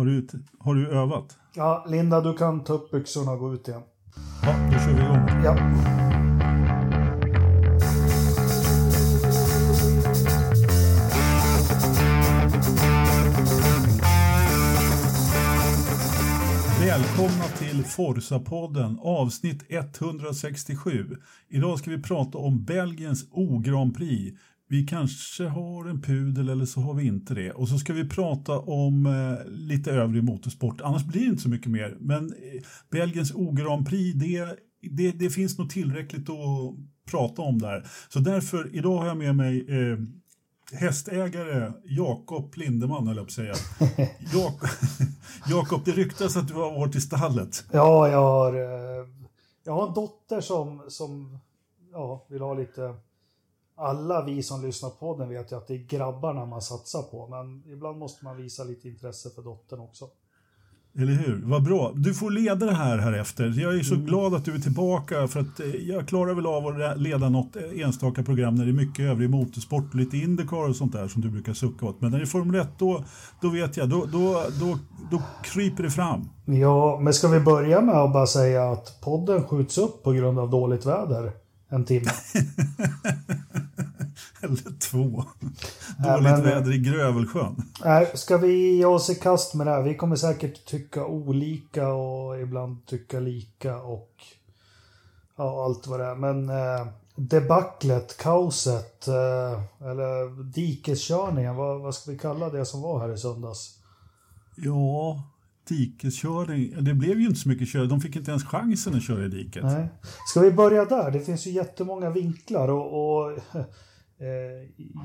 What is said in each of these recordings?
Har du, har du övat? Ja, Linda, du kan ta upp byxorna och gå ut igen. Ja, då kör vi igång. Ja. Välkomna till Forsa-podden, avsnitt 167. Idag ska vi prata om Belgiens O-Grand Prix. Vi kanske har en pudel eller så har vi inte det. Och så ska vi prata om eh, lite övrig motorsport. Annars blir det inte så mycket mer. Men eh, Belgiens O-Grand Prix, det, det, det, finns nog tillräckligt att prata om där. Så därför, idag har jag med mig eh, hästägare Jakob Lindeman, höll jag på att säga. Jak Jakob, det ryktas att du har varit i stallet. Ja, jag har, eh, jag har en dotter som, som ja, vill ha lite... Alla vi som lyssnar på den vet ju att det är grabbarna man satsar på, men ibland måste man visa lite intresse för dottern också. Eller hur? Vad bra. Du får leda det här här efter. Jag är så mm. glad att du är tillbaka för att eh, jag klarar väl av att leda något enstaka program när det är mycket övrig motorsport lite Indycar och sånt där som du brukar sucka åt. Men när det är Formel 1 då, då vet jag, då, då, då, då kryper det fram. Ja, men ska vi börja med att bara säga att podden skjuts upp på grund av dåligt väder en timme? Eller två. Dåligt men, väder i Grövelsjön. Nej, ska vi ge oss i kast med det här? Vi kommer säkert tycka olika och ibland tycka lika och ja, allt vad det är. Men eh, debaclet, kaoset, eh, eller dikeskörningen, vad, vad ska vi kalla det som var här i söndags? Ja, dikeskörning. Det blev ju inte så mycket körning. De fick inte ens chansen att köra i diket. Nej. Ska vi börja där? Det finns ju jättemånga vinklar och, och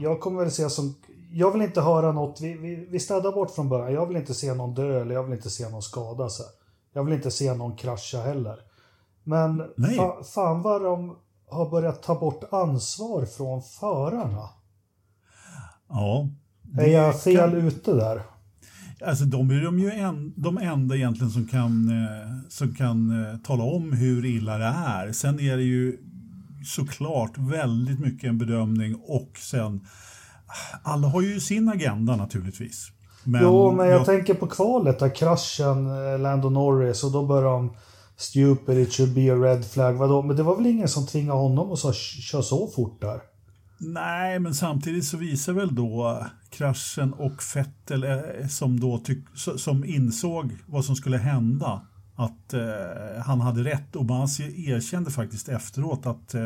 jag kommer väl se som... Jag vill inte höra något, vi, vi, vi städar bort från början. Jag vill inte se någon dö eller jag vill inte se någon skada sig. Jag vill inte se någon krascha heller. Men fa, fan vad de har börjat ta bort ansvar från förarna. Ja. Är jag fel kan... ute där? Alltså de är de ju en, de enda egentligen som kan, eh, som kan eh, tala om hur illa det är. Sen är det ju såklart väldigt mycket en bedömning och sen alla har ju sin agenda naturligtvis. Men jo, men jag, jag, tänker på kvalet där kraschen, eh, Lando Norris och då börjar de Stupid, it should be a red flag. Vadå? Men det var väl ingen som tvingade honom att köra så fort där? Nej, men samtidigt så visar väl då kraschen och Vettel eh, som då tyck, som insåg vad som skulle hända att eh, han hade rätt och Masi erkände faktiskt efteråt att eh,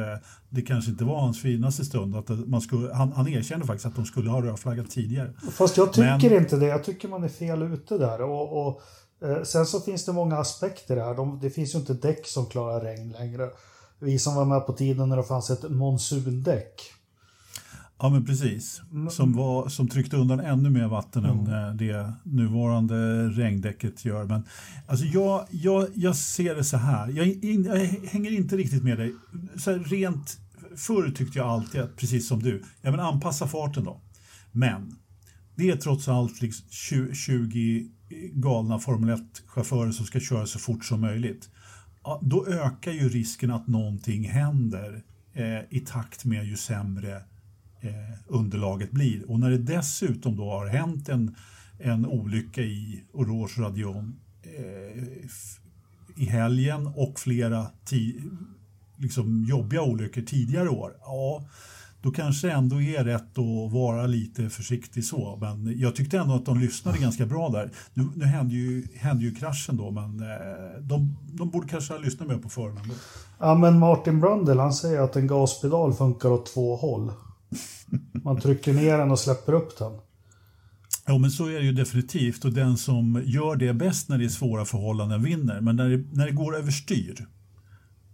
det kanske inte var hans finaste stund. Att man skulle, han, han erkände faktiskt att de skulle ha rödflaggat tidigare. Fast jag tycker Men, inte det. Jag tycker man är fel ute där. Och, och eh, Sen så finns det många aspekter där. De, det finns ju inte däck som klarar regn längre. Vi som var med på tiden när det fanns ett monsundäck. Ja men precis, mm. som, var, som tryckte undan ännu mer vatten mm. än eh, det nuvarande regndäcket gör. Men alltså jag, jag, jag ser det så här, jag, in, jag hänger inte riktigt med dig. Så rent, förr tyckte jag alltid, att, precis som du, ja men anpassa farten då. Men det är trots allt liksom 20, 20 galna Formel 1-chaufförer som ska köra så fort som möjligt. Ja, då ökar ju risken att någonting händer eh, i takt med ju sämre Eh, underlaget blir. Och när det dessutom då har hänt en, en olycka i Orange Radion eh, i helgen och flera liksom jobbiga olyckor tidigare år, ja, då kanske det ändå är rätt att vara lite försiktig så. Men jag tyckte ändå att de lyssnade ganska bra där. Nu, nu hände, ju, hände ju kraschen då, men eh, de, de borde kanske ha lyssnat mer på förhand. Ja, men Martin Brundle han säger att en gaspedal funkar åt två håll. Man trycker ner den och släpper upp den. Ja, men så är det ju definitivt. Och den som gör det bäst när det är svåra förhållanden vinner. Men när det, när det går överstyr,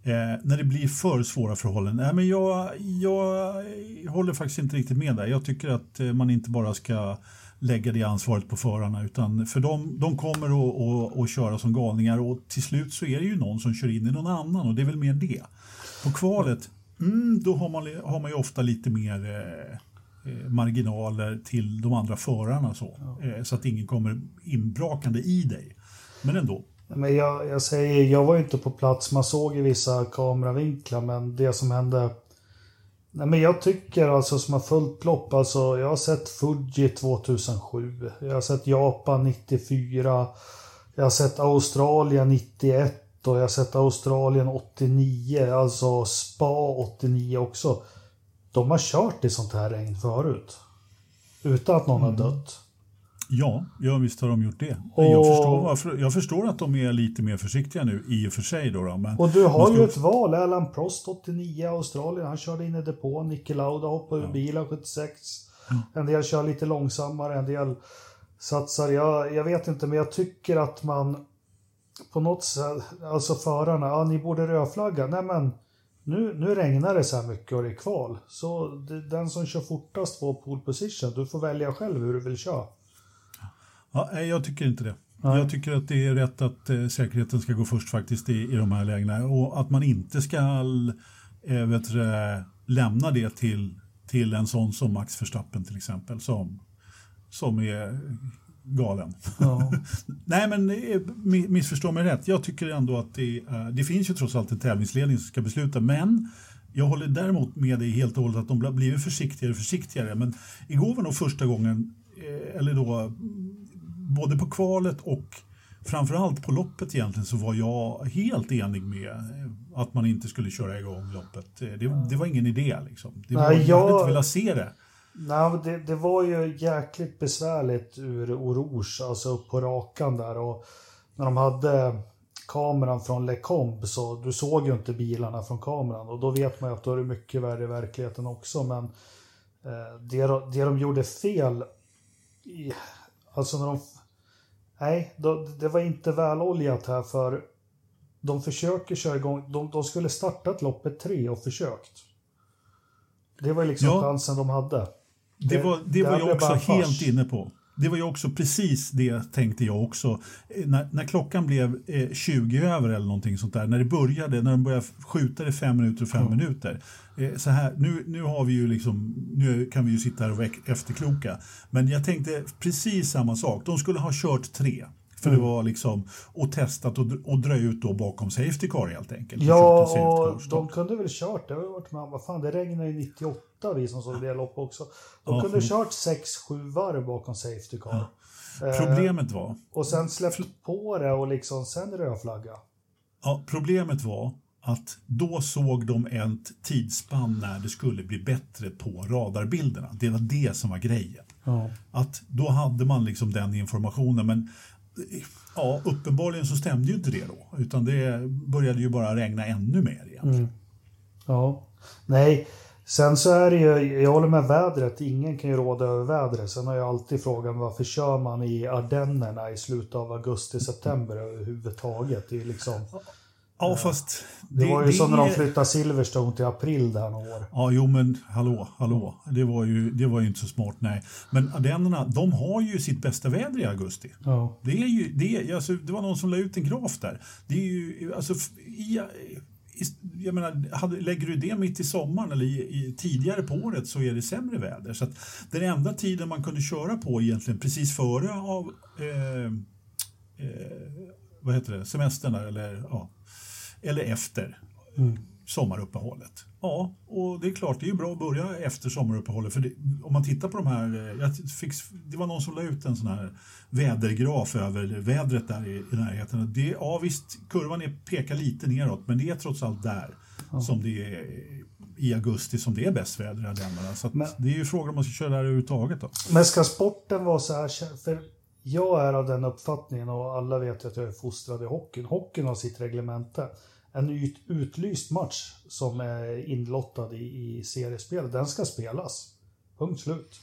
eh, när det blir för svåra förhållanden. Nej, men jag, jag håller faktiskt inte riktigt med där. Jag tycker att eh, man inte bara ska lägga det ansvaret på förarna. Utan för de, de kommer att köra som galningar och till slut så är det ju någon som kör in i någon annan och det är väl mer det. På kvalet, Mm, då har man, har man ju ofta lite mer eh, eh, marginaler till de andra förarna så, ja. eh, så att ingen kommer inbrakande i dig. Men ändå. Men jag, jag säger, jag var inte på plats, man såg i vissa kameravinklar, men det som hände Nej, men jag tycker alltså som har följt lopp, alltså jag har sett Fuji 2007, jag har sett Japan 94, jag har sett Australien 91 och jag har sett Australien 89, alltså Spa 89 också. De har kört i sånt här regn förut. Utan att någon mm. har dött. Ja, ja, visst har de gjort det. Och... Jag, förstår varför, jag förstår att de är lite mer försiktiga nu i och för sig. Då, då men och du har ska... ju ett val. Alan Prost 89 Australien. Han körde in i depån. Nicke Lauda hoppade ur ja. bilen 76. Mm. En del kör lite långsammare, en del satsar. Jag, jag vet inte, men jag tycker att man på något sätt, alltså förarna, ja ni borde rödflagga. Nej men nu, nu regnar det så här mycket och det är kval. Så det, den som kör fortast får pole position. Du får välja själv hur du vill köra. Ja, jag tycker inte det. Nej. Jag tycker att det är rätt att eh, säkerheten ska gå först faktiskt i, i de här lägena och att man inte ska eh, vet lämna det till, till en sån som Max Verstappen till exempel som, som är galen. Ja. Nej men eh, missförstå mig rätt, jag tycker ändå att det, det finns ju trots allt en tävlingsledning som ska besluta men jag håller däremot med dig helt och hållet att de blivit försiktigare och försiktigare men igår var nog första gången eh, eller då både på kvalet och framförallt på loppet egentligen så var jag helt enig med eh, att man inte skulle köra igång loppet. Eh, det, det var ingen idé liksom. Det var, Nej, jag, hade inte velat se det. Nej, det, det var ju jäkligt besvärligt ur Orouge, alltså upp på rakan där och när de hade kameran från LeCombe så du såg ju inte bilarna från kameran och då vet man ju att då är det mycket värre i verkligheten också men eh, det, det de gjorde fel i, alltså när de Nej, det var inte väloljat här för de försöker köra igång. De, de skulle startat loppet tre och försökt. Det var liksom ja, chansen de hade. Det, det var, det var jag också helt inne på. Det var ju också precis det tänkte jag också. Eh, när, när klockan blev eh, 20 över eller någonting sånt där, när det började, när de började skjuta det fem minuter och fem mm. minuter. Eh, så här, nu, nu har vi ju liksom, nu kan vi ju sitta här och vara efterkloka. Men jag tänkte precis samma sak. De skulle ha kört tre. För mm. det var liksom, och testat och, och dra ut då bakom Safety Car helt enkelt. Ja, och de kunde väl kört, det har varit med vad fan det regnade ju 98 vi som såg det loppet också. De ja, kunde för... kört 6-7 varv bakom Safety Car. Ja. Problemet var... Och sen släppt på det och liksom sen rödflagga. Ja, problemet var att då såg de ett tidsspann när det skulle bli bättre på radarbilderna. Det var det som var grejen. Ja. Att då hade man liksom den informationen men ja, uppenbarligen så stämde ju inte det då utan det började ju bara regna ännu mer egentligen. Mm. Ja, nej, sen så är det ju, jag håller med vädret, ingen kan ju råda över vädret. Sen har jag alltid frågan varför kör man i Ardennerna i slutet av augusti-september överhuvudtaget? Det är liksom... Ja, fast... Det, det var ju det, som när de flyttade Silverstone till april där några år. Ja, jo men hallå, hallå. Det var ju, det var ju inte så smart, nej. Men ardennerna, de har ju sitt bästa väder i augusti. Ja. Det är ju, det, alltså, det var någon som la ut en graf där. Det är ju, alltså, i, jag menar, hade, lägger du det mitt i sommaren eller i, i, tidigare på året så är det sämre väder. Så att den enda tiden man kunde köra på egentligen precis före av eh, eh, vad heter det, semestern eller ja, eller efter mm sommaruppehållet. Ja, och det är klart, det är bra att börja efter sommaruppehållet. För det, om man tittar på de här, eh, jag fick, det var någon som la ut en sån här vädergraf över vädret där i, i närheten. Det, ja visst, kurvan är, pekar lite neråt, men det är trots allt där ja. som det är i augusti som det är bäst väder i Ardennerna. Så men, det är ju frågan om man ska köra där överhuvudtaget. Då. Men ska sporten vara så här? För jag är av den uppfattningen och alla vet att jag är fostrad i hockeyn. Hockeyn har sitt reglemente en ut, utlyst match som är inlottad i, i seriespelet, den ska spelas. Punkt slut.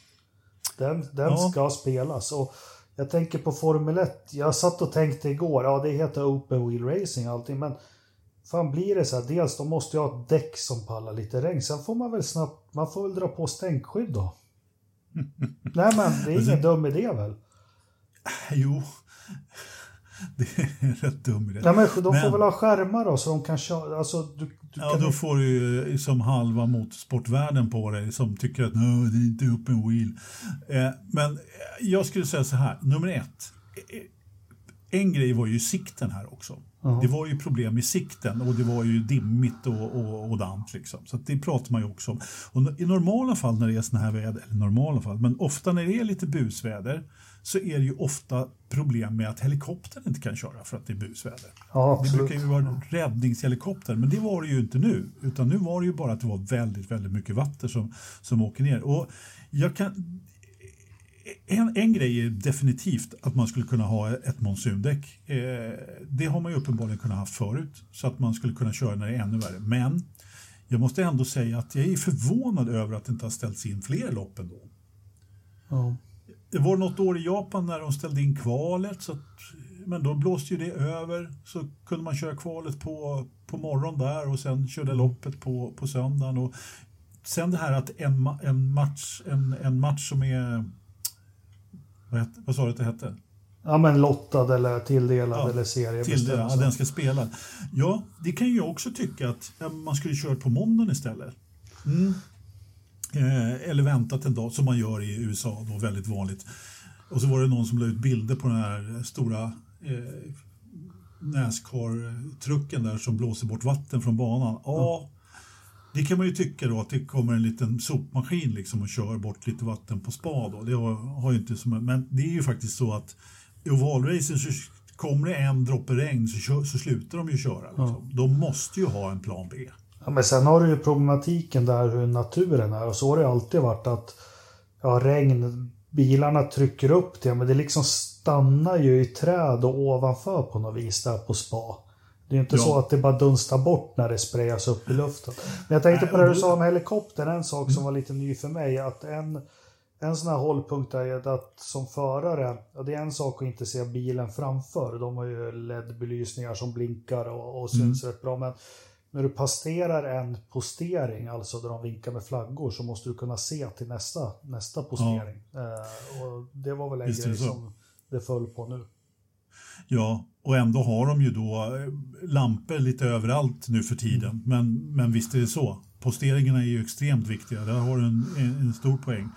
Den, den ja. ska spelas. Och jag tänker på Formel 1. Jag satt och tänkte igår, ja det heter Open Wheel Racing och allting, men fan blir det så här, dels då måste jag ha ett däck som pallar lite regn, sen får man väl snabbt, man får väl dra på stänkskydd då. Nej men det är ingen dum idé väl? Jo, det är en rätt dum idé. Ja, men de får men, väl ha skärmar då så de kan köra. Alltså, du, du ja, kan då ju... får du ju som halva motorsportvärlden på dig som tycker att det är inte upp en wheel. Eh, men jag skulle säga så här, nummer ett. en grej var ju sikten här också. Det var ju problem med sikten och det var ju dimmigt och, och, och dant. Liksom. Så det pratar man ju också om. Och I normala fall när det är såna här väder, eller normala fall, men ofta när det är lite busväder så är det ju ofta problem med att helikoptern inte kan köra för att det är busväder. Ja, det brukar ju vara räddningshelikopter, men det var det ju inte nu. Utan nu var det ju bara att det var väldigt, väldigt mycket vatten som, som åker ner. Och jag kan, en, en grej är definitivt att man skulle kunna ha ett monsundäck. Eh, det har man ju uppenbarligen kunnat ha förut, så att man skulle kunna köra när det är ännu värre. Men jag måste ändå säga att jag är förvånad över att det inte har ställts in fler lopp ändå. Ja. Det var något år i Japan när de ställde in kvalet, så att, men då blåste ju det över. Så kunde man köra kvalet på, på morgonen där och sen körde loppet på, på söndagen. Och sen det här att en, en, match, en, en match som är... Vad, hette, vad sa du att det hette? Ja, men lottad eller tilldelad ja, eller seriebestämd. Ja, den ska spela. Ja, det kan jag också tycka att man skulle köra på måndagen istället. Mm. Eh, eller väntat en dag, som man gör i USA, då, väldigt vanligt. Och så var det någon som la ut bilder på den här stora eh, Nascar-trucken där som blåser bort vatten från banan. Ja, det kan man ju tycka då att det kommer en liten sopmaskin liksom och kör bort lite vatten på spa. Då. Det har, har ju inte som, men det är ju faktiskt så att i ovalracen så kommer det en droppe regn så, så slutar de ju köra. Liksom. Ja. De måste ju ha en plan B. Ja, men sen har du ju problematiken där hur naturen är och så har det alltid varit att ja, regn, bilarna trycker upp det men det liksom stannar ju i träd och ovanför på något vis där på spa. Det är inte ja. så att det bara dunstar bort när det sprayas upp i luften. Men jag tänkte på det du sa om helikoptern, en sak som var lite ny för mig. Att en, en sån här hållpunkt är att som förare, det är en sak att inte se bilen framför. De har ju LED-belysningar som blinkar och, och syns mm. rätt bra. Men när du passerar en postering, alltså där de vinkar med flaggor, så måste du kunna se till nästa, nästa postering. Ja. Eh, och det var väl en Visst grej som det föll på nu. Ja, och ändå har de ju då eh, lampor lite överallt nu för tiden. Mm. Men, men visst är det så. Posteringarna är ju extremt viktiga. Där har du en, en, stor poäng.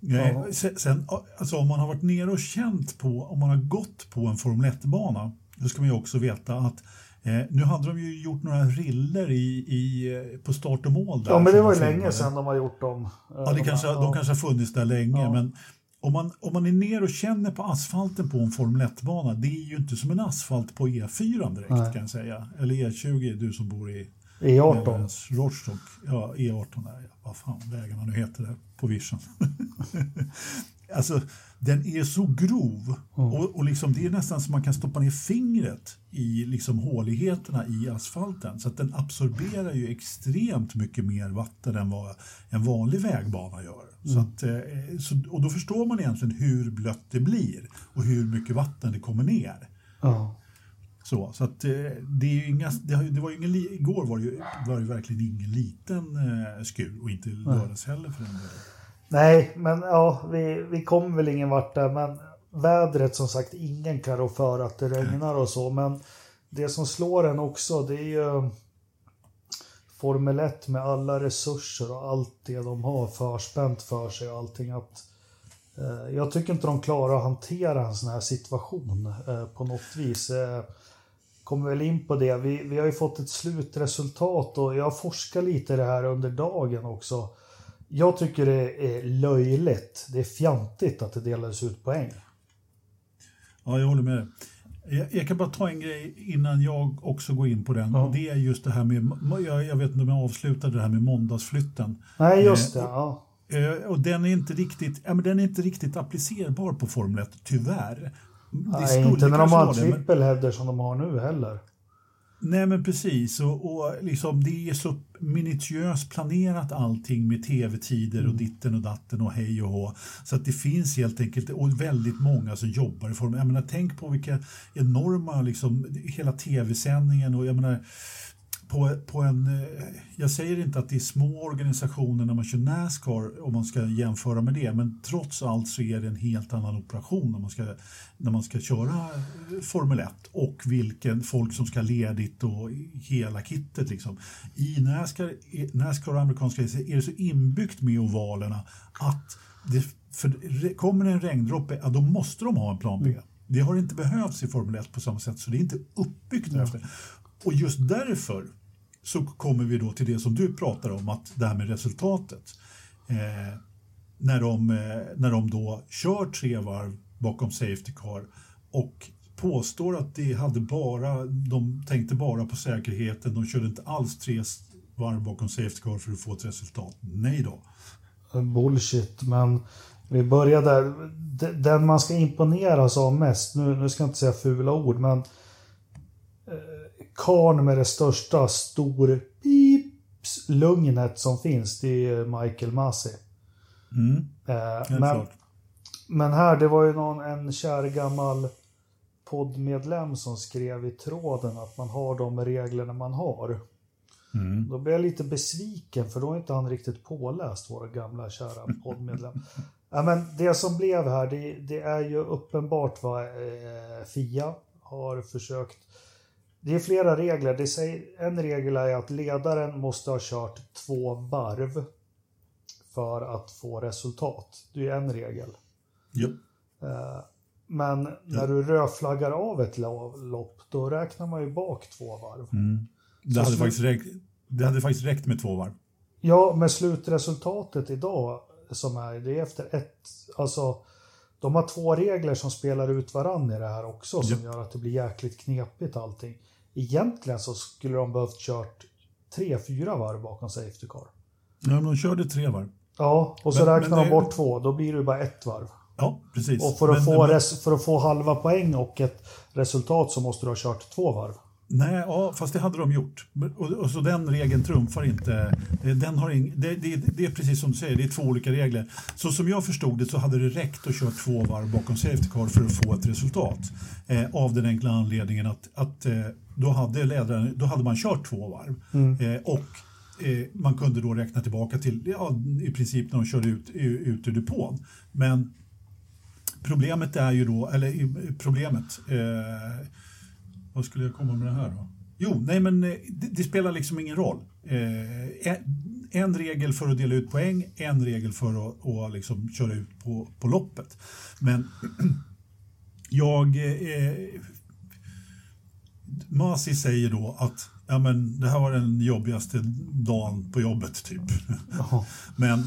Ja. Eh, sen, alltså om man har varit nere och känt på, om man har gått på en Formel 1-bana, då ska man ju också veta att Eh, nu hade de ju gjort några riller i, i, eh, på start och mål. Där ja, men det var ju länge sedan de har gjort dem. Ja, det de, kanske, ja. de kanske har funnits där länge. Ja. Men om man, om man är ner och känner på asfalten på en Formel 1-bana, det är ju inte som en asfalt på E4 direkt Nej. kan jag säga. Eller E20, du som bor i E18. Rostock. Ja, E18 där, vad fan vägarna nu heter det på vischan. alltså, den är så grov mm. och, och liksom, det är nästan som man kan stoppa ner fingret i liksom håligheterna i asfalten. Så att den absorberar ju extremt mycket mer vatten än vad en vanlig vägbana gör. Mm. Så att, eh, så, och då förstår man egentligen hur blött det blir och hur mycket vatten det kommer ner. Mm. Så, så att eh, det är inga, det, var ju ingen, igår var det, ju, var det verkligen ingen liten eh, skur och inte lördags heller för den delen. Nej, men ja, vi, vi kommer väl ingen vart där. Men vädret som sagt, ingen kan rå för att det regnar och så. Men det som slår en också, det är ju Formel 1 med alla resurser och allt det de har förspänt för sig och allting. Att, eh, jag tycker inte de klarar att hantera en sån här situation eh, på något vis. Eh, kommer väl in på det. Vi, vi har ju fått ett slutresultat och jag forskar lite i det här under dagen också. Jag tycker det är löjligt. Det är fjantigt att det delades ut poäng. Ja, jag håller med. Jag, jag, kan bara ta en grej innan jag också går in på den. Ja. Det är just det här med, jag, jag, vet inte om jag avslutade det här med måndagsflytten. Nej, just det. Eh, ja. Och, och den är inte riktigt, ja, men den är inte riktigt applicerbar på Formel 1, tyvärr. Nej, inte när de har trippelheader som de har nu heller. Nej men precis och, och liksom, det är så minutiöst planerat allting med tv-tider och mm. ditten och datten och hej och hå. Så att det finns helt enkelt och väldigt många som jobbar i form. Jag menar, tänk på vilka enorma, liksom, hela tv-sändningen och jag menar på, på en, eh, jag säger inte att det är små organisationer när man kör Nascar om man ska jämföra med det, men trots allt så är det en helt annan operation när man ska, när man ska köra eh, Formel 1 och vilken folk som ska ledigt och hela kittet. Liksom. I Nascar, Nascar och amerikanska är det så inbyggt med ovalerna att det, för kommer det en regndroppe, ja, då måste de ha en plan B. Det har inte behövts i Formel 1 på samma sätt, så det är inte uppbyggt mm. Och just därför så kommer vi då till det som du pratar om, att det här med resultatet. Eh, när, de, eh, när de då kör tre varv bakom Safety Car och påstår att de hade bara, de tänkte bara på säkerheten, de körde inte alls tre varv bakom Safety Car för att få ett resultat. Nej då. Bullshit, men vi börjar där. Den man ska imponeras av mest, nu, nu ska jag inte säga fula ord, men eh, karn med det största stor pips lugnet som finns, det är Michael Masi. Mm. Eh, men, men här, det var ju någon, en kär gammal poddmedlem som skrev i tråden att man har de reglerna man har. Mm. Då blev jag lite besviken för då är inte han riktigt påläst, vår gamla kära poddmedlem. ja, men det som blev här, det, det är ju uppenbart vad eh, Fia har försökt. Det är flera regler. Det säger, en regel är att ledaren måste ha kört två varv för att få resultat. Det är en regel. Ja. Eh, men när du rödflaggar av ett lopp, då räknar man ju bak två varv. Mm. Det, hade faktiskt räckt, det hade faktiskt räckt med två varv. Ja, men slutresultatet idag som är, det är efter ett, alltså de har två regler som spelar ut varandra i det här också som ja. gör att det blir jäkligt knepigt allting. Egentligen så skulle de behövt kört tre, fyra varv bakom Safety Car. Ja, men de körde tre varv. Ja, och så men, räknar men de bort två, då blir det bara ett varv. Ja, precis. Och för att, men, få, men... för att få halva poäng och ett resultat så måste du ha kört två varv. Nej, ja, fast det hade de gjort. Och, och så den regeln trumfar inte. Den har ing, det, det, det, är precis som du säger, det är två olika regler. Så som jag förstod det så hade det räckt att köra två varv bakom Safety Car för att få ett resultat. Eh, av den enkla anledningen att, att eh, då, hade ledaren, då hade man kört två varv. Mm. Eh, och eh, man kunde då räkna tillbaka till ja, i princip när de körde ut, ut ur depån. Men problemet är ju då, eller problemet, eh, vad skulle jag komma med det här då? Jo, nej men eh, det, det spelar liksom ingen roll. Eh, en regel för att dela ut poäng, en regel för att, att liksom köra ut på, på loppet. Men jag... Eh, Masi säger då att ja, men det här var den jobbigaste dagen på jobbet, typ. men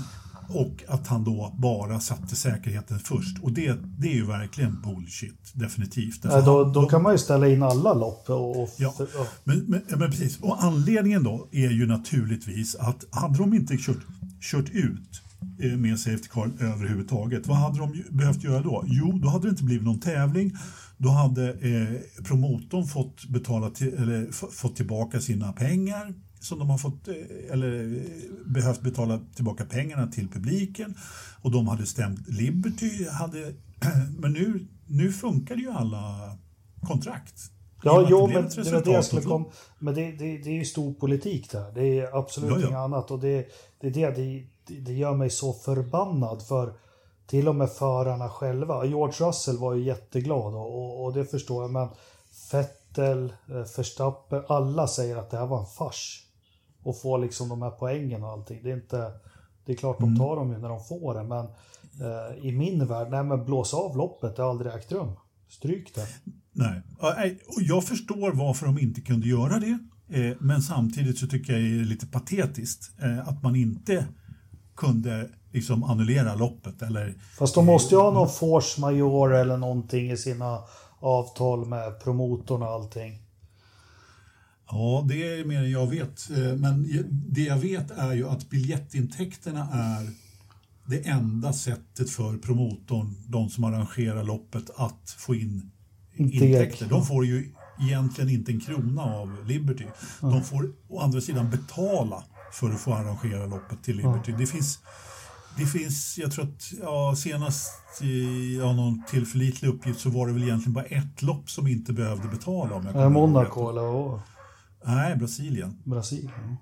och att han då bara satte säkerheten först. Och det, det är ju verkligen bullshit, definitivt. Ja, då, då kan man ju ställa in alla lopp. Och, ja, Men, men, men, precis. Och anledningen då är ju naturligtvis att hade de inte kört, kört ut eh, med Safety Car överhuvudtaget, vad hade de behövt göra då? Jo, då hade det inte blivit någon tävling. Då hade eh, promotorn fått, betala till, eller, fått tillbaka sina pengar som de har fått, eh, eller eh, behövt betala tillbaka pengarna till publiken och de hade stämt Liberty. Hade, men nu, nu funkar ju alla kontrakt. Ja, jo, men det var det jag skulle komma Men det, det, det är ju stor politik där. Det är absolut ja, ja. inget annat. Och det, det, det, det, det gör mig så förbannad för till och med förarna själva. George Russell var ju jätteglad och, och, och det förstår jag. Men Vettel, eh, Verstappen, alla säger att det här var en fars och få liksom de här poängen och allting. Det är inte... Det är klart de mm. tar dem ju när de får det, men eh, i min värld, nej men blås av loppet, det har aldrig ägt rum. Stryk det. Nej, och jag förstår varför de inte kunde göra det, eh, men samtidigt så tycker jag det är lite patetiskt eh, att man inte kunde liksom annullera loppet. Eller, Fast de måste ju ha någon force major eller någonting i sina avtal med promotorn och allting. Ja, det är mer än jag vet. Eh, men det jag vet är ju att biljettintäkterna är det enda sättet för promotorn, de som arrangerar loppet, att få in intäkter. De får ju egentligen inte en krona av Liberty. De får å andra sidan betala för att få arrangera loppet till Liberty. Det finns, det finns, jag tror att ja, senast i ja, någon tillförlitlig uppgift så var det väl egentligen bara ett lopp som inte behövde betala. Om jag Monaco eller? Nej, Brasilien. Brasilien.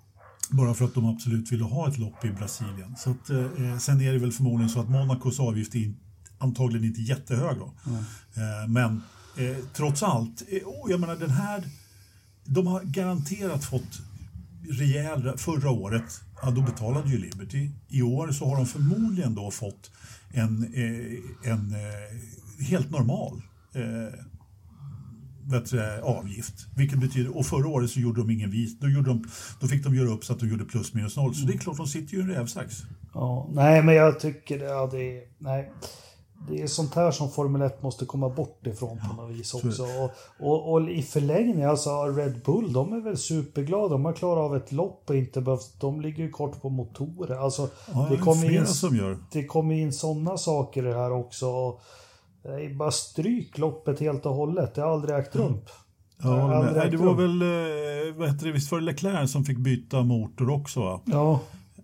Bara för att de absolut ville ha ett lopp i Brasilien. Så att, eh, sen är det väl förmodligen så att Monacos avgift är antagligen inte jättehög. Då. Mm. Eh, men eh, trots allt, eh, jag menar den här, de har garanterat fått rejäl, förra året, ja, då betalade ju Liberty. I år så har de förmodligen då fått en, eh, en eh, helt normal vet avgift. Vilket betyder, och förra året så gjorde de ingen vit. Då, gjorde de, då fick de göra upp så att de gjorde plus minus noll. Så det är klart, de sitter ju i en rävsax. Ja, nej, men jag tycker ja, det är... Nej. Det är sånt här som Formel 1 måste komma bort ifrån på något vis också. Och, och, och, i förlängningen, alltså Red Bull, de är väl superglada. De har klarat av ett lopp och inte behövt... De ligger ju kort på motorer. Alltså, ja, det kommer in, som gör. Det kommer in sådana saker i det här också. Och, är bara stryk loppet helt och hållet. Det har aldrig ägt rum. Ja, det, det var väl, eh, vad heter det, visst var det Leclerc som fick byta motor också? Va? Ja.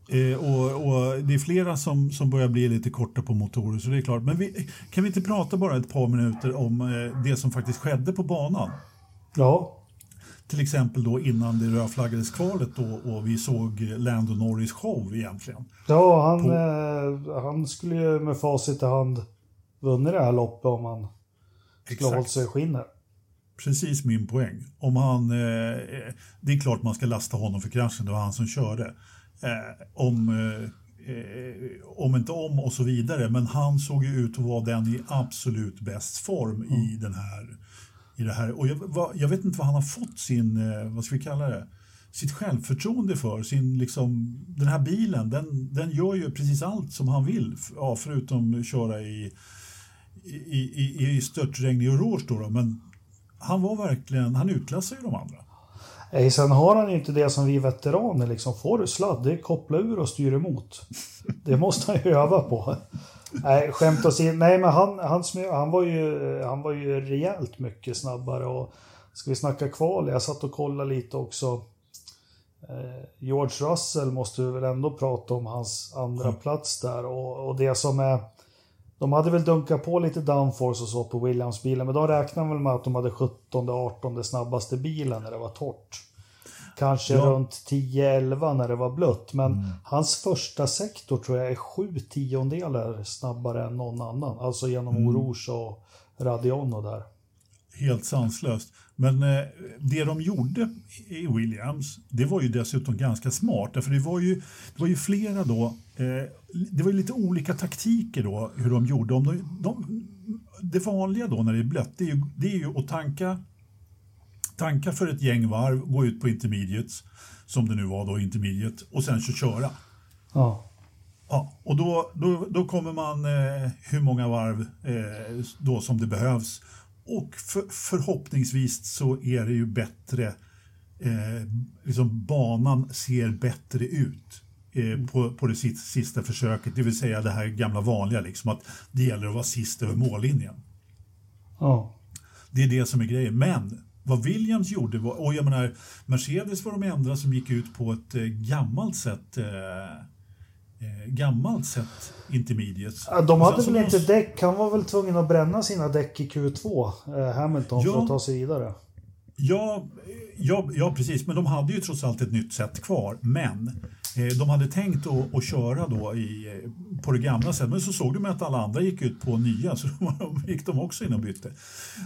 Eh, och, och, det är flera som, som börjar bli lite korta på motorer, så det är klart. Men vi, kan vi inte prata bara ett par minuter om eh, det som faktiskt skedde på banan? Ja. Till exempel då innan det rödflaggades kvalet då, och vi såg Lando Norris show egentligen. Ja, han, på... eh, han skulle ju med facit i hand vunnit det här loppet om han skulle hållit sig i skinnet. Precis min poäng. Om han, eh, det är klart man ska lasta honom för kraschen, det var han som körde. Eh, om, eh, eh, om inte om och så vidare. Men han såg ju ut att vara den i absolut bäst form mm. i den här i det här. Och jag, vad, jag, vet inte vad han har fått sin, eh, vad ska vi kalla det, sitt självförtroende för. Sin, liksom, den här bilen, den, den gör ju precis allt som han vill. Ja, förutom köra i, i, i, i störtregn i Rouge då, då, Men han var verkligen, han utklassar ju de andra. Nej, sen har han ju inte det som vi veteraner liksom. Får du sladd, det är koppla ur och styr emot. Det måste han ju öva på. Nej, skämt åsido. Nej, men han, han, han, var ju, han var ju rejält mycket snabbare. Och ska vi snacka kval? Jag satt och kollade lite också. Eh, George Russell måste vi väl ändå prata om hans andra plats där. Och, och det som är de hade väl dunkat på lite downforce och så på Williams-bilen, men de räknade väl med att de hade 17-18 snabbaste bilen när det var torrt. Kanske ja. runt 10-11 när det var blött, men mm. hans första sektor tror jag är sju tiondelar snabbare än någon annan. Alltså genom mm. Oroge och Radiono där. Helt sanslöst. Men eh, det de gjorde i Williams, det var ju dessutom ganska smart. För det var ju, det var ju flera då, eh, det var ju lite olika taktiker då hur de gjorde. Om de, de, det vanliga då när det är blött, det är ju, det är ju att tanka, tanka för ett gäng varv, gå ut på intermediates, som det nu var då, intermediate, och sen så köra. Ja. Ja, och då, då, då kommer man eh, hur många varv eh, då som det behövs och för, förhoppningsvis så är det ju bättre, eh, liksom banan ser bättre ut eh, på, på det sista försöket, det vill säga det här gamla vanliga, liksom, att det gäller att vara sist över mållinjen. Ja. Det är det som är grejen. Men vad Williams gjorde, var, och jag menar, Mercedes var de enda som gick ut på ett eh, gammalt sätt eh, eh, gammalt sett intermediates. De hade väl inte däck, han var väl tvungen att bränna sina däck i Q2, eh, Hamilton, ja, för att ta sig vidare. Ja, ja, ja, precis, men de hade ju trots allt ett nytt sätt kvar. Men eh, de hade tänkt att, att köra då i, eh, på det gamla sättet, men så såg de att alla andra gick ut på nya, så de gick de också in och bytte.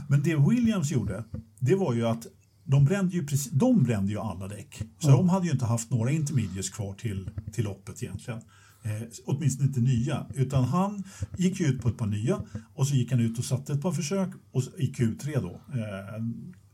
Men det Williams gjorde, det var ju att de brände ju, precis, de brände ju alla däck. Så mm. de hade ju inte haft några intermediates kvar till, till loppet egentligen. Eh, åtminstone inte nya. Utan han gick ju ut på ett par nya och så gick han ut och satte ett par försök och, i Q3 då. Eh,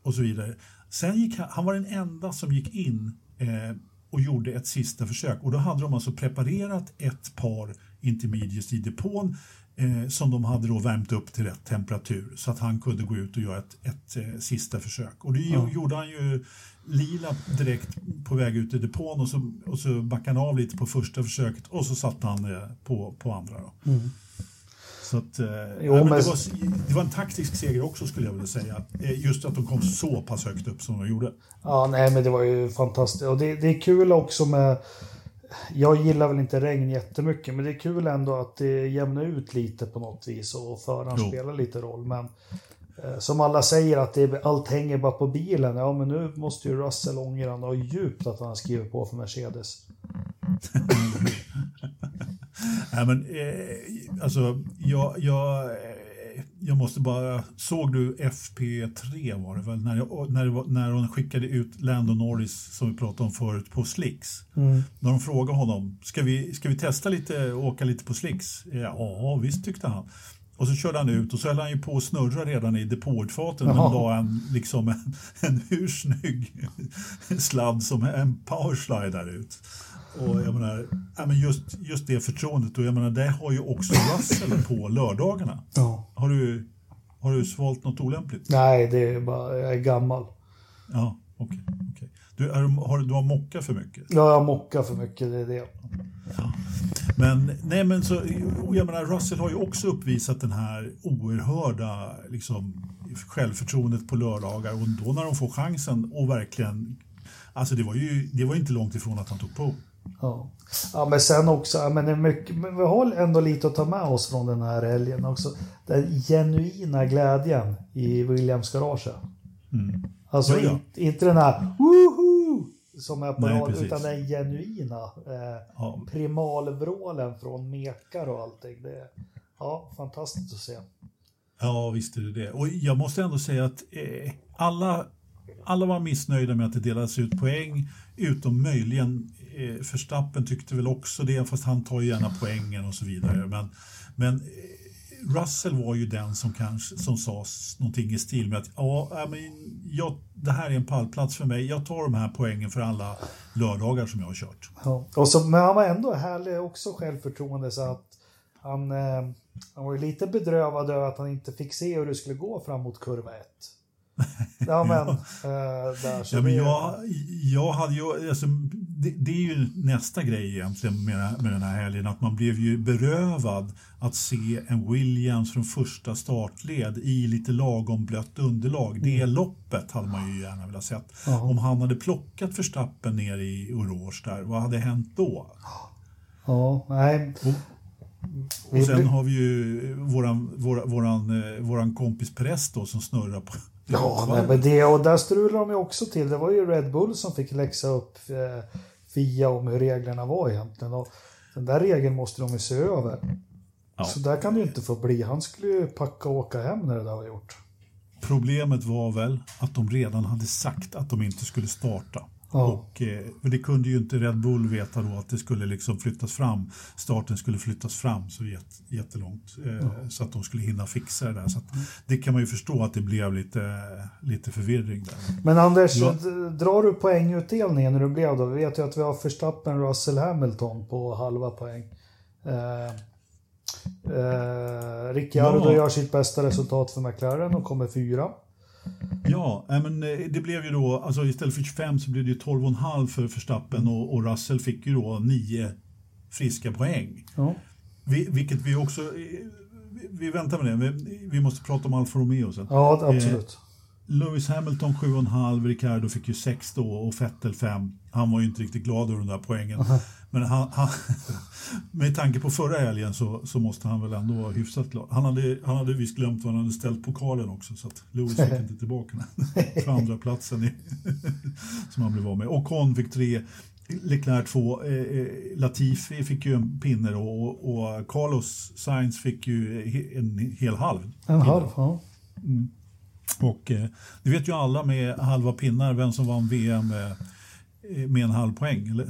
och så vidare. Sen gick han, han var den enda som gick in eh, och gjorde ett sista försök. Och då hade de alltså preparerat ett par intermediates i depån eh, som de hade då värmt upp till rätt temperatur så att han kunde gå ut och göra ett, ett eh, sista försök. Och det ja. gjorde han ju lila direkt på väg ut i depån och så, och så backade han av lite på första försöket och så satte han eh, på, på andra. Då. Mm. Så att, eh, jo, men... det, var, det var en taktisk seger också skulle jag vilja säga. Eh, just att de kom så pass högt upp som de gjorde. Ja, nej men det var ju fantastiskt. Och det, det är kul också med jag gillar väl inte regn jättemycket, men det är kul ändå att det jämnar ut lite på något vis och föraren spelar lite roll. Men eh, som alla säger att det, allt hänger bara på bilen. Ja, men nu måste ju Russell ångra ha djupt att han skriver på för Mercedes. Nej, men eh, alltså, jag, jag jag måste bara, såg du FP3 var det väl, när, jag, när, var, när hon skickade ut Lando Norris som vi pratade om förut på slicks. Mm. När de frågade honom, ska vi, ska vi testa lite, åka lite på slicks? Ja, visst tyckte han. Och så körde han ut och så höll han ju på att snurra redan i depåutfatet men la en, liksom en, en hur snygg sladd som en powerslide där ut. Och jag menar, ja, men just, just det förtroendet, och jag menar, det har ju också Russell på lördagarna. Ja. Har, du, har du svalt något olämpligt? Nej, det är bara, jag är gammal. Ja, okej. Okay, okay. Du, är, har, du har mockat för mycket? Ja, jag mockar för mycket, det är det. Ja. Men, nej men så, jag menar, Russell har ju också uppvisat den här oerhörda liksom, självförtroendet på lördagar och då när de får chansen och verkligen, alltså det var ju det var inte långt ifrån att han tog på. Ja. ja, men sen också, men det är mycket, men vi har ändå lite att ta med oss från den här helgen också. Den genuina glädjen i Williams garage. Mm. Alltså ja, ja. In, inte den här woho som är på rad, utan den genuina eh, ja. primalvrålen från mekar och allting. Det är ja, fantastiskt att se. Ja, visst är det det. Och jag måste ändå säga att eh, alla, alla var missnöjda med att det delades ut poäng, utom möjligen eh, Verstappen tyckte väl också det, fast han tar ju gärna poängen och så vidare. Men, men eh, Russell var ju den som kanske som sa någonting i stil med att ja, men jag, det här är en pallplats för mig. Jag tar de här poängen för alla lördagar som jag har kört. Ja. Och så, men han var ändå härlig också självförtroende så att han, eh, han var ju lite bedrövad över att han inte fick se hur det skulle gå fram mot kurva 1. Ja, men. Äh, där, ja, men jag, jag hade ju, alltså, det, det, är ju nästa grej egentligen med, med den här helgen, att man blev ju berövad att se en Williams från första startled i lite lagom blött underlag. Det mm. loppet hade man ju gärna velat sett. Ja. Om han hade plockat förstappen ner i Oroge där, vad hade hänt då? Ja, nej. Och, och sen har vi ju våran, våran, våran, eh, våran kompis Press då som snurrar på Ja, nej, men det, och där strulade de ju också till. Det var ju Red Bull som fick läxa upp eh, FIA om hur reglerna var egentligen. Och den där regeln måste de ju se över. Ja. Så där kan det ju inte få bli. Han skulle ju packa och åka hem när det där var gjort. Problemet var väl att de redan hade sagt att de inte skulle starta. Ja. Och, eh, det kunde ju inte Red Bull veta då att det skulle liksom flyttas fram. Starten skulle flyttas fram så jätt, jättelångt eh, ja. så att de skulle hinna fixa det där. Så det kan man ju förstå att det blev lite, lite förvirring där. Men Anders, ja. drar du poängutdelningen när du blev då? Vi vet ju att vi har Verstappen, Russell, Hamilton på halva poäng. Eh, eh, Ricciardo ja. gör sitt bästa resultat för McLaren och kommer fyra. Ja, men eh, det blev ju då, alltså istället för 25 så blev det ju 12,5 för Verstappen och, och Russell fick ju då 9 friska poäng. Ja. Vi, vilket vi också, eh, vi väntar med det, vi, vi måste prata om Alfa Romeo sen. Ja, absolut. Eh, Lewis Hamilton 7,5, Ricardo fick ju 6 då och Vettel 5. Han var ju inte riktigt glad över den där poängen. Men han, han, med tanke på förra helgen så, så måste han väl ändå vara hyfsat glad. Han hade, han hade visst glömt vad han hade ställt pokalen också så att Lewis fick inte tillbaka den för andra platsen i, som han blev av med. Och Con fick tre, Leclerc två, eh, eh, Latifi fick ju en pinne och, och Carlos Sainz fick ju en hel halv. En halv, ja. Mm. Och eh, det vet ju alla med halva pinnar vem som vann VM eh, med en halv poäng.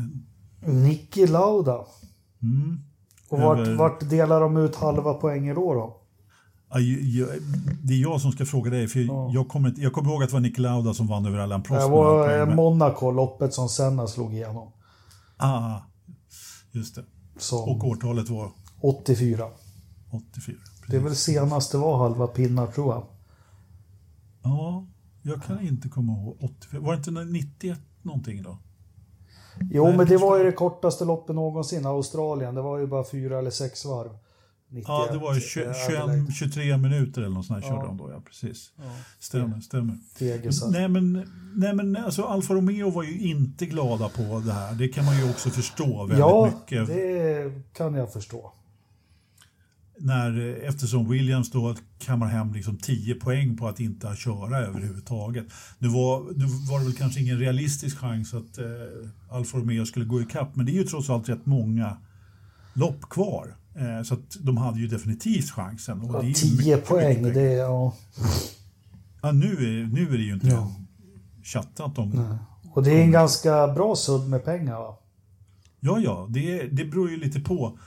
Niki Lauda. Mm. Och vart, Över... vart delar de ut halva poänger då? då? Det är jag som ska fråga dig, för ja. jag, kommer, jag kommer ihåg att det var Niki Lauda som vann över Allan Prost. Det var Monaco, loppet som Senna slog igenom. Ah, just det. Som och årtalet var? 84. 84 det är väl senast det var halva pinnar tror jag. Ja, jag kan inte komma ihåg. 84. Var det inte 91 någonting då? Jo, Nej, men det var ju det kortaste loppet någonsin, Australien. Det var ju bara fyra eller sex varv. 91, ja, det var ju 21, 21, 23 minuter eller något sånt här ja. körde de då, ja precis. Ja. Stämmer, stämmer. Nej men, nej men alltså Alfa Romeo var ju inte glada på det här. Det kan man ju också förstå väldigt ja, mycket. Ja, det kan jag förstå när, eftersom Williams då kammar hem liksom 10 poäng på att inte köra överhuvudtaget. Nu var, nu var det väl kanske ingen realistisk chans att eh, Alfa Romeo skulle gå ikapp, men det är ju trots allt rätt många lopp kvar. Eh, så att de hade ju definitivt chansen. Och ja, 10 poäng, mycket det är... Ja. ja, nu, är, nu är det ju inte ja. chattat om... Nej. Och det är en ganska bra sudd med pengar va? Ja, ja, det, det beror ju lite på.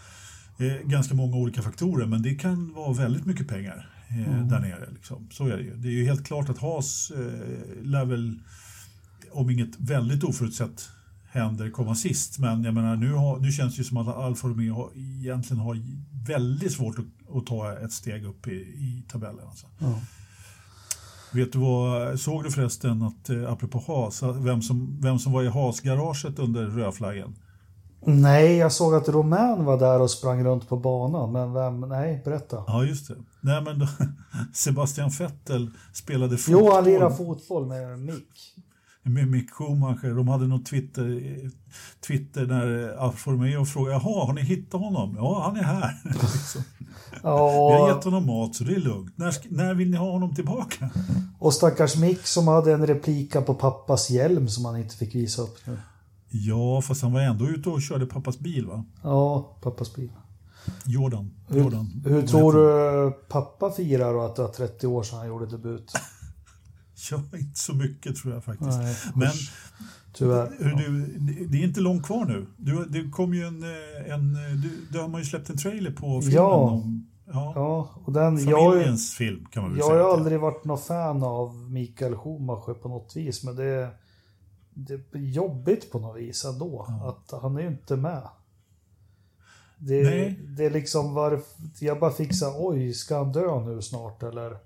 Eh, ganska många olika faktorer, men det kan vara väldigt mycket pengar eh, mm. där nere. Liksom. Så är det ju. Det är ju helt klart att Haas eh, lär väl, om inget väldigt oförutsett händer, komma sist. Men jag menar, nu, har, nu känns det ju som att Alfa Romeo egentligen har väldigt svårt att, att ta ett steg upp i, i tabellen. Alltså. Mm. Vet du vad, såg du förresten att, eh, apropå Haas, vem som, vem som var i Haas-garaget under rödflaggen? Nej, jag såg att Romain var där och sprang runt på banan, men vem, nej, berätta. Ja, just det. Nej, men då, Sebastian Vettel spelade fotboll. Jo, han lirade fotboll med Mick. Med Mick Schumacher. De hade något Twitter, Twitter när Alfa Romeo frågade, jaha, har ni hittat honom? Ja, han är här. liksom. Ja. Vi har gett honom mat, så det är lugnt. När, när vill ni ha honom tillbaka? Och stackars Mick som hade en replika på pappas hjälm som han inte fick visa upp nu. Ja, fast han var ändå ute och körde pappas bil va? Ja, pappas bil. Jordan. Jordan. Hur, hur tror du pappa firar då att det var 30 år sedan han gjorde debut? ja, inte så mycket tror jag faktiskt. Nej, Men Tyvärr. Hur du, det är inte långt kvar nu. Du, det kom ju en, en du, du har man ju släppt en trailer på filmen ja. om Ja, ja och den, familjens jag, film kan man väl jag säga. Jag har aldrig varit någon fan av Mikael Schumacher på något vis, men det, det är jobbigt på något vis ändå. Ja. Att han är ju inte med. Det, Nej. det är liksom var, jag bara fick så oj, ska han dö nu snart eller?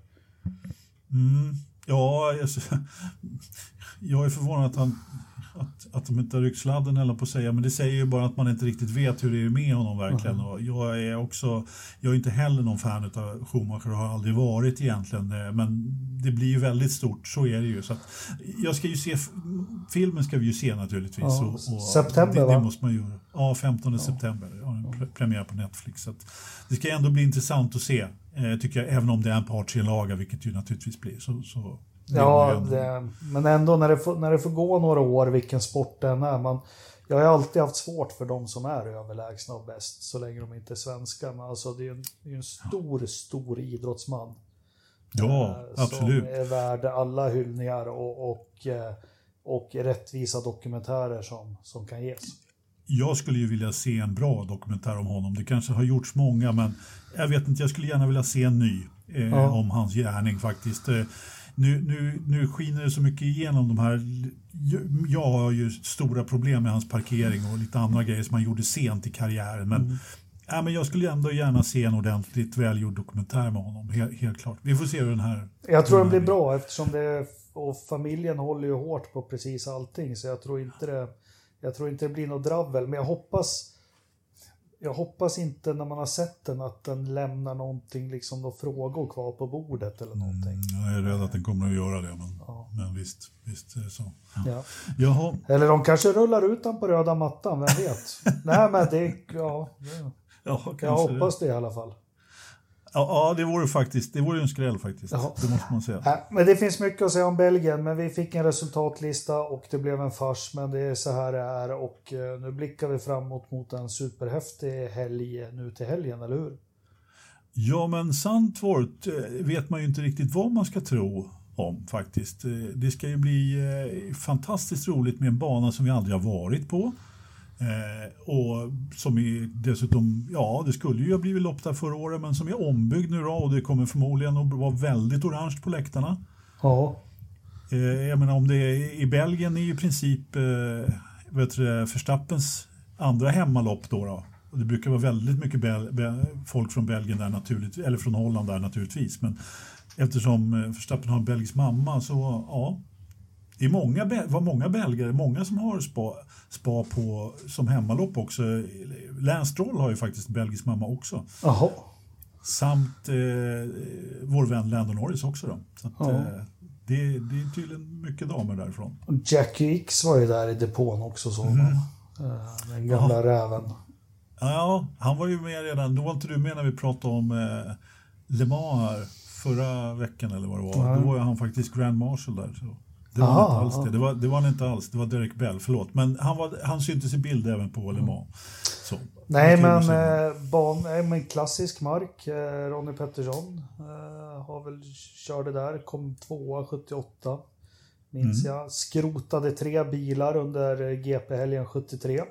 Mm, ja, jag, jag är förvånad att han att, att de inte har ryckt sladden eller på att säga, men det säger ju bara att man inte riktigt vet hur det är med honom verkligen. Mm. Och jag är också, jag är inte heller någon fan av Schumacher och har aldrig varit egentligen, eh, men det blir ju väldigt stort, så är det ju. Så att, jag ska ju se, filmen ska vi ju se naturligtvis. Ja, och, och september det, det, måste man göra. Ja, 15 ja. september, ja, premiär på Netflix. Så det ska ändå bli intressant att se, eh, tycker jag, även om det är en partsinlaga, vilket ju naturligtvis blir. Så, så Ja, det, men ändå när det, får, när det får gå några år, vilken sport det än är. Man, jag har alltid haft svårt för de som är överlägsna och bäst, så länge de inte är svenska. Men alltså, det är en, det är en stor, stor idrottsman. Ja, eh, absolut. Som är värd alla hyllningar och, och, eh, och rättvisa dokumentärer som, som kan ges. Jag skulle ju vilja se en bra dokumentär om honom. Det kanske har gjorts många, men jag vet inte, jag skulle gärna vilja se en ny eh, ja. om hans gärning faktiskt. Nu, nu, nu skiner det så mycket igenom de här. Jag har ju stora problem med hans parkering och lite andra grejer som han gjorde sent i karriären. Men, mm. ja, men jag skulle ändå gärna se en ordentligt välgjord dokumentär med honom, helt, helt klart. Vi får se hur den här... Jag tror den blir bra eftersom det, och familjen håller ju hårt på precis allting så jag tror inte det, jag tror inte det blir något dravel. Men jag hoppas jag hoppas inte när man har sett den att den lämnar någonting, liksom några frågor kvar på bordet eller någonting. Mm, jag är rädd att den kommer att göra det, men, ja. men visst, visst är det så. Ja. Jaha. Eller de kanske rullar ut den på röda mattan, vem vet? Nej, men det, ja, ja jag hoppas det. det i alla fall. Ja, det vore faktiskt, det vore en skräll faktiskt. Jaha. Det måste man säga. Ja, men det finns mycket att säga om Belgien, men vi fick en resultatlista och det blev en fars, men det är så här det är och eh, nu blickar vi framåt mot en superhäftig helg nu till helgen, eller hur? Ja, men Sandvort eh, vet man ju inte riktigt vad man ska tro om faktiskt. Eh, det ska ju bli fantastiskt roligt med en bana som vi aldrig har varit på. Eh, och som är dessutom, ja det skulle ju ha blivit lopp där förra året men som är ombyggd nu då och det kommer förmodligen att vara väldigt orange på läktarna. Ja. Eh, jag menar om det är i Belgien är ju i princip eh, vet du, Verstappens andra hemmalopp då. då. Och det brukar vara väldigt mycket folk från Belgien där naturligtvis, eller från Holland där naturligtvis. Men eftersom eh, Verstappen har en belgisk mamma så ja, det är många, var många belgare, många som har spa, spa på, som hemmalopp också. Lance Stroll har ju faktiskt belgisk mamma också. Aha. Samt eh, vår vän Landon Norris också. Då. Så att, eh, det, det, är tydligen mycket damer därifrån. Jackie X var ju där i depån också såg mm. man. Den gamla Aha. räven. Ja, han var ju med redan. Då var inte du med när vi pratade om eh, Le Mans förra veckan eller vad det var. Mm. Då var han faktiskt Grand Marshal där. Så. Det var, Aha, inte alls det. Det, var, det var han inte alls. Det var Derek Bell, förlåt. Men han, var, han syntes i bild även på Le Mans. Så, nej, men, eh, ban, nej, men klassisk mark. Eh, Ronny Pettersson eh, har väl körde där. Kom tvåa 78. Minns mm. jag. Skrotade tre bilar under GP-helgen 73.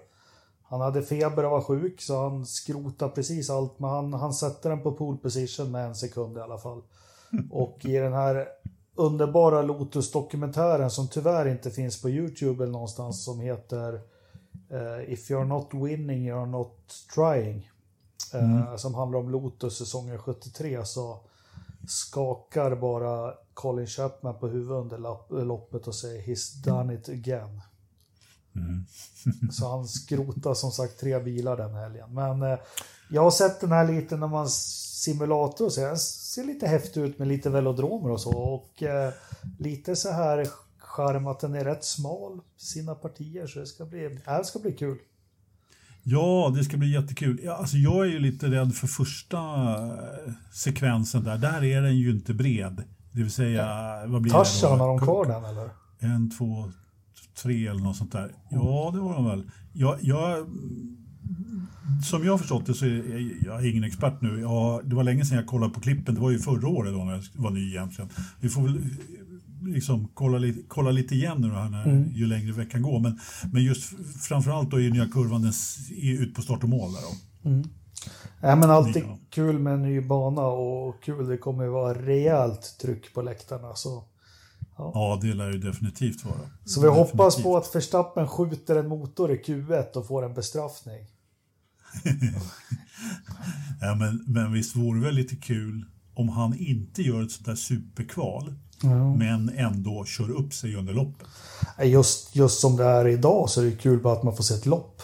Han hade feber och var sjuk så han skrotade precis allt men han, han sätter den på pole position med en sekund i alla fall. Och i den här underbara Lotus-dokumentären som tyvärr inte finns på YouTube eller någonstans som heter uh, If you're not winning you're not trying. Uh, mm. Som handlar om Lotus säsongen 73 så skakar bara Colin Chapman på huvudet under loppet och säger He's done it again. Mm. så han skrotar som sagt tre bilar den helgen. Men eh, jag har sett den här lite när man simulator så den ser lite häftig ut med lite velodromer och så. Och eh, lite så här charm att den är rätt smal sina partier så det ska bli, det ska bli kul. Ja, det ska bli jättekul. Alltså jag är ju lite rädd för första eh, sekvensen där. Där är den ju inte bred. Det vill säga, ja. vad blir Tarzan, det då? har de kvar den eller? En, två, tre eller något sånt där. Ja, det var de väl. Jag, jag, som jag har förstått det så är jag, jag är ingen expert nu. Jag, det var länge sedan jag kollade på klippen. Det var ju förra året då när jag var ny egentligen. Vi får väl liksom kolla, lite, kolla lite igen nu här när, mm. ju längre veckan går. Men, men just framförallt då är nya kurvan den är ut på start och mål där då. Mm. Ja, men alltid nya. kul med en ny bana och kul, det kommer ju vara rejält tryck på läktarna. Så, ja. ja, det lär ju definitivt vara. Så vi definitivt. hoppas på att Verstappen skjuter en motor i Q1 och får en bestraffning. ja, men, men visst vore det väl lite kul om han inte gör ett sånt där superkval Ja. Men ändå kör upp sig under loppet. Just, just som det är idag så är det kul bara att man får se ett lopp.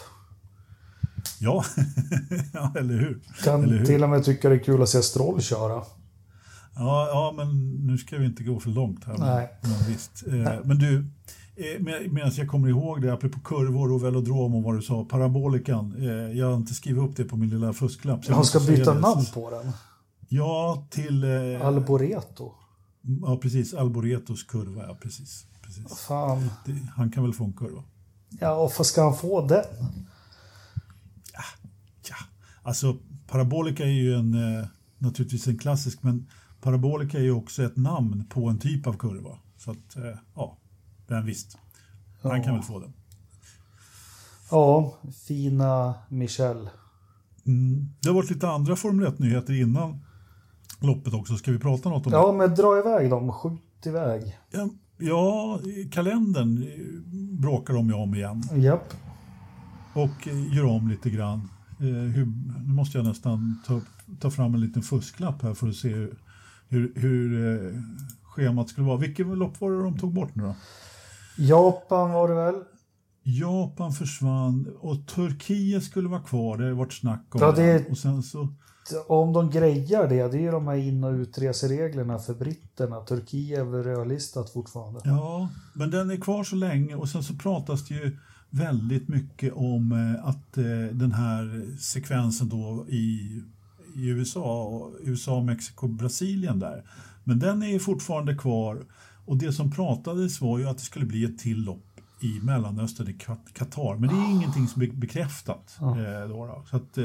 Ja, ja eller hur? Kan eller hur? till och med tycka det är kul att se Stroll köra. Ja, ja, men nu ska vi inte gå för långt här. Nej. Men, visst. Eh, Nej. men du, eh, medan jag kommer ihåg det, apropå kurvor och velodrom och vad du sa, parabolikan. Eh, jag har inte skrivit upp det på min lilla fusklapp. Han ska byta namn på den? Ja, till... Alboreto. Ja, precis. Alboretos kurva, ja precis. precis. Fan. Det, han kan väl få en kurva? Ja, och vad ska han få den? Ja, ja. alltså parabolika är ju en, eh, naturligtvis en klassisk, men parabolika är ju också ett namn på en typ av kurva. Så att, eh, ja, vem visst. Han ja. kan väl få den. Ja, fina Michel. Mm. Det har varit lite andra Formel 1-nyheter innan loppet också. Ska vi prata något om det? Ja, men dra iväg dem. Skjut iväg. Ja, ja kalendern bråkar de ju om igen. Japp. Och eh, gör om lite grann. Eh, hur, nu måste jag nästan ta, ta fram en liten fusklapp här för att se hur, hur, hur eh, schemat skulle vara. Vilket lopp var det de tog bort nu då? Japan var det väl? Japan försvann och Turkiet skulle vara kvar. Det har varit snack om ja, det. Och sen så om de grejar det, det är ju de här in och utresereglerna för britterna. Turkiet är väl rödlistat fortfarande. Ja, men den är kvar så länge och sen så pratas det ju väldigt mycket om eh, att eh, den här sekvensen då i, i USA, USA, Mexiko, Brasilien där. Men den är fortfarande kvar och det som pratades var ju att det skulle bli ett till lopp i Mellanöstern, i Qatar. Men det är oh. ingenting som är bekräftat. Oh. då, då. Så att,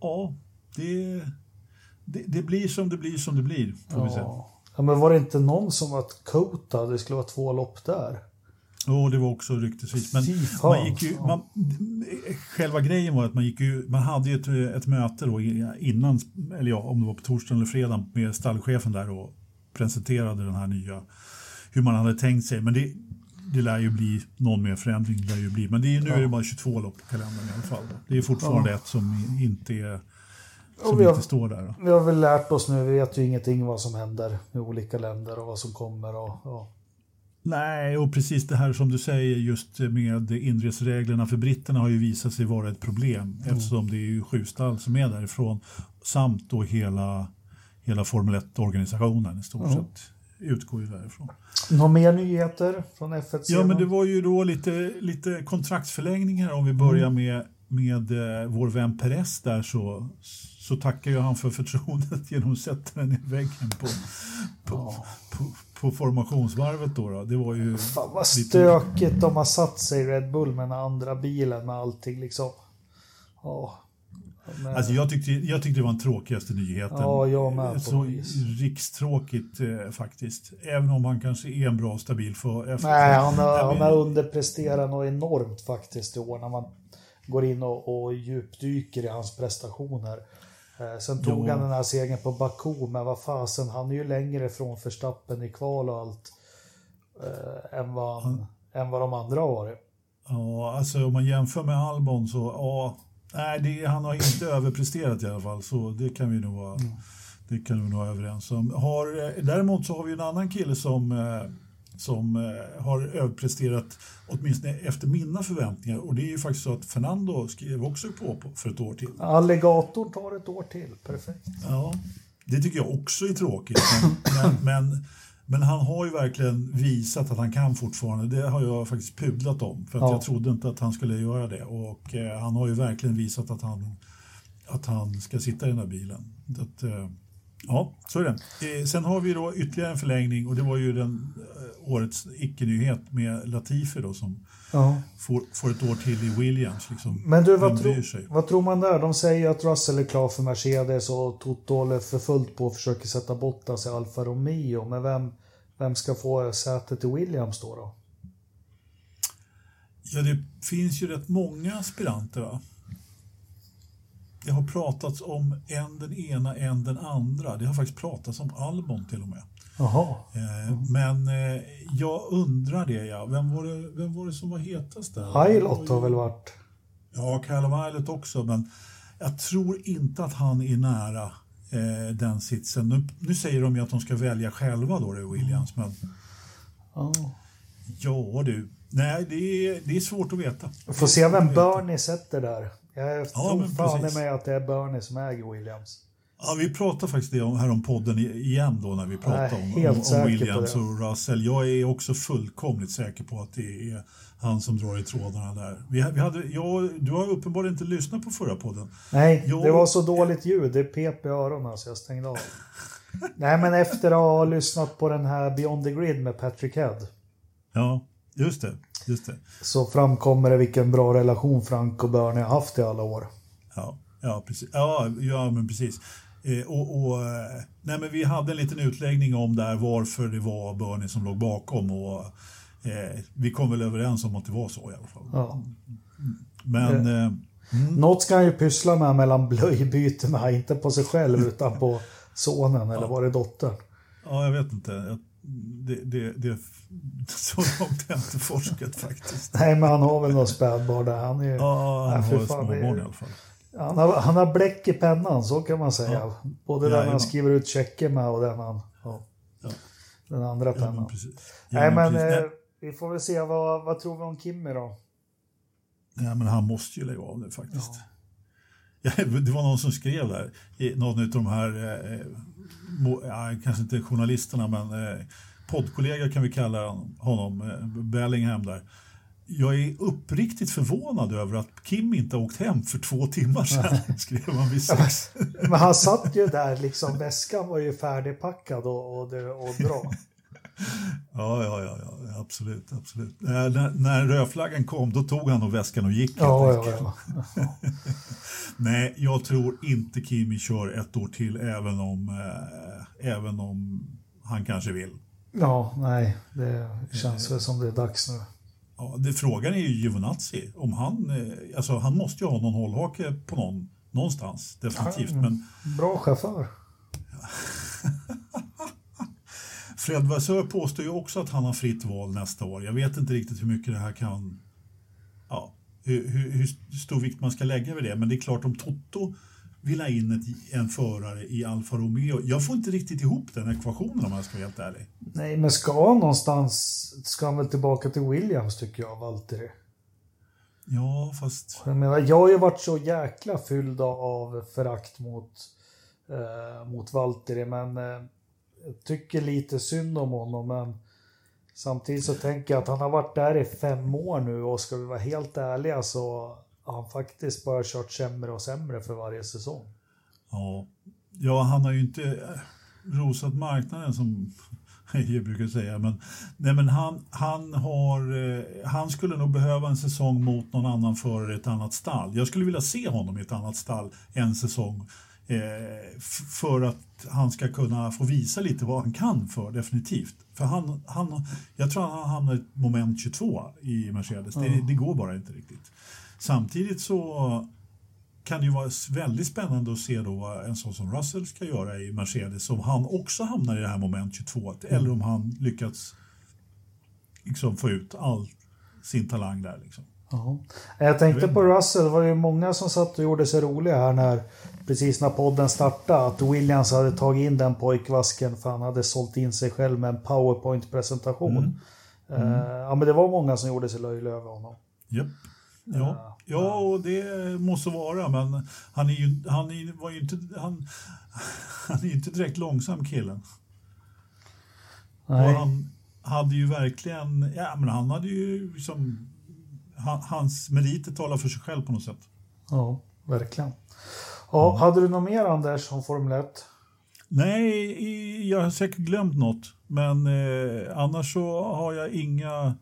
ja, det, det, det, blir som det blir som det blir. Får ja. vi säga. Ja, men var det inte någon som var kotad? Det skulle vara två lopp där. Jo, det var också ryktesvis. Men man gick ju, man, själva grejen var att man, gick ju, man hade ju ett, ett möte då innan, eller ja, om det var på torsdagen eller fredagen med stallchefen där och presenterade den här nya, hur man hade tänkt sig. Men det, det lär ju bli någon mer förändring. Lär ju bli. Men det är, nu ja. är det bara 22 lopp på kalendern i alla fall. Det är fortfarande ja. ett som inte är som vi har, inte står där. Då. Vi har väl lärt oss nu, vi vet ju ingenting vad som händer i olika länder och vad som kommer. Och, ja. Nej, och precis det här som du säger just med inresreglerna för britterna har ju visat sig vara ett problem mm. eftersom det är ju sju stall som är därifrån samt då hela, hela Formel 1-organisationen i stort mm. sett utgår ju därifrån. Några mer nyheter från F1? Ja, men det var ju då lite, lite kontraktsförlängningar om vi börjar mm. med, med eh, vår vän Perez där så, så tackar ju han för förtroendet genom att sätta den i väggen på, på, ja. på, på, formationsvarvet. Då, då. Det var ju Fan vad stökigt de har satt sig i Red Bull med den andra bilen med allting liksom. Ja. Men, Alltså jag, tyckte, jag tyckte det var den tråkigaste nyheten. Ja, jag med Så rikstråkigt eh, faktiskt. Även om han kanske är en bra stabil för efter. Nej, han har, han har underpresterat något enormt faktiskt i år när man går in och, och djupdyker i hans prestationer. Eh, sen tog Jo. han den här segern på Baku, men vad fasen, han är ju längre från Verstappen i kval och allt eh, än, vad han, än vad de andra har varit. Ja, alltså om man jämför med Albon så, ja, nej, det, han har inte överpresterat i alla fall. Så det kan vi nog vara, det kan vi nog vara överens om. Har, eh, däremot så har vi en annan kille som, eh, som eh, har överpresterat, åtminstone efter mina förväntningar. Och det är ju faktiskt så att Fernando skrev också på, på för ett år till. Alligatorn tar ett år till, perfekt. Ja, det tycker jag också är tråkigt. Men, men, men, men han har ju verkligen visat att han kan fortfarande. Det har jag faktiskt pudlat om. För att Ja. jag trodde inte att han skulle göra det. Och eh, han har ju verkligen visat att han, att han ska sitta i den här bilen. Att, eh, ja, så är det. Eh, sen har vi då ytterligare en förlängning och det var ju den eh, årets icke-nyhet med Latifi då som Ja. får, får ett år till i Williams. Liksom. Men du, vad, tro, vad tror man där? De säger att Russell är klar för Mercedes och Toto håller för fullt på och försöker sätta Bottas i Alfa Romeo. Men vem, vem ska få sätet i Williams då? då? Ja, det finns ju rätt många aspiranter va? Det har pratats om en den ena, en den andra. Det har faktiskt pratats om Albon till och med. Jaha. Eh, men eh, jag undrar det, ja. Vem var det, vem var det som var hetast där? Hilot har väl varit... Ja, Callum Islet också, men jag tror inte att han är nära eh, den sitsen. Nu, nu säger de ju att de ska välja själva då, det Williams, men Ja. ja du. Nej, det är, det är svårt att veta. Vi får se vem Bernie sätter där. Jag tror men fan i mig att det är Bernie som äger Williams. Ja, vi pratar faktiskt det om, här om podden igen då när vi Jag är om, om, om Williams och Russell. Jag är också fullkomligt säker på att det är han som drar i trådarna där. Vi, vi hade, jag, du har uppenbarligen inte lyssnat på förra podden. Nej, Jo. det var så dåligt ljud. Det pep i öronen så jag stängde av. Nej, men efter att ha lyssnat på den här Beyond the Grid med Patrick Head Ja, just det. Just det. så framkommer det vilken bra relation Frank och Bernie har haft i alla år. Ja, ja, precis. Ja, ja men precis. Eh, och, och, eh, nej, men vi hade en liten utläggning om där varför det var Bernie som låg bakom. Och, eh, vi kom väl överens om att det var så i alla fall. Ja. Men eh, Något ska han ju pyssla med mellan blöjbyte med, inte på sig själv utan på sonen eller var det dottern? Ja, jag vet inte. Jag- Det, det, det, så långt har jag inte forskat faktiskt. Nej, men han har väl något spädbarn där. Han, är, Ja, han Nej, har ett småbarn i alla fall. Han, har, han har bläck i pennan, så kan man säga. Både den han skriver ut checker med och den han... Ja, Ja. Den andra Ja, pennan. men. Ja, Nej, men eh, vi får väl se vad, vad tror vi om Kimmy då? Nej, men han måste ju lägga av nu faktiskt. Ja, det var någon som skrev där, någon av de här, eh, ja, kanske inte journalisterna, men eh, poddkollega kan vi kalla honom, eh, Bellingham där. Jag är uppriktigt förvånad över att Kim inte åkt hem för två timmar sedan, skrev han vid sex. Men han satt ju där, liksom väskan var ju färdigpackad och, och, och dra. Ja, ja, ja, ja absolut. absolut. Eh, när, när rödflaggan kom, då tog han nog väskan och gick. Ja, ja, enkelt. ja. Nej, jag tror inte Kimi kör ett år till även om, eh, även om han kanske vill. Ja, nej, det känns väl som det är dags nu. Ja, det, frågan är ju Giovinazzi. Om han, eh, alltså, han måste ju ha någon hållhake på någon, någonstans, definitivt. Men Bra chaufför. Fred Vassör påstår ju också att han har fritt val nästa år. Jag vet inte riktigt hur mycket det här kan... Ja, hur, hur, hur stor vikt man ska lägga vid det. Men det är klart, om Toto vill ha in ett, en förare i Alfa Romeo. Jag får inte riktigt ihop den ekvationen om jag ska vara helt ärlig. Nej, men ska han någonstans, ska han väl tillbaka till Williams tycker jag, Valtteri. Ja, fast... Jag menar, jag har ju varit så jäkla fylld av förakt mot, eh, mot Valtteri, men eh, jag tycker lite synd om honom. Men samtidigt så tänker jag att han har varit där i fem år nu och ska vi vara helt ärliga så han faktiskt bara kört sämre och sämre för varje säsong. Ja, ja han har ju inte eh, rosat marknaden som jag brukar säga. Men, nej, men han, han, har, eh, han skulle nog behöva en säsong mot någon annan förare i ett annat stall. Jag skulle vilja se honom i ett annat stall en säsong eh, för att han ska kunna få visa lite vad han kan för, definitivt. För han, han, jag tror han hamnar i moment 22 i Mercedes. Det, det går bara inte riktigt. Samtidigt så kan det ju vara väldigt spännande att se då vad en sån som Russell ska göra i Mercedes om han också hamnar i det här moment 22 mm. eller om han lyckats liksom få ut all sin talang där. Liksom. Ja. Jag tänkte på Russell, det var ju många som satt och gjorde sig roliga här när precis när podden startade att Williams hade tagit in den pojkvasken för han hade sålt in sig själv med en powerpoint-presentation. Mm. Mm. Uh, ja men det var många som gjorde sig löjliga över honom. Yep. Ja, ja, och det måste vara, men han, är ju, han, är, var ju inte, han, han är inte direkt långsam killen. Nej. Och han hade ju verkligen, ja men han hade ju liksom, hans meriter talar för sig själv på något sätt. Ja, verkligen. Ja, mm. Hade du något mer Anders om Formel 1? Nej, jag har säkert glömt något. Men eh, annars så har jag inga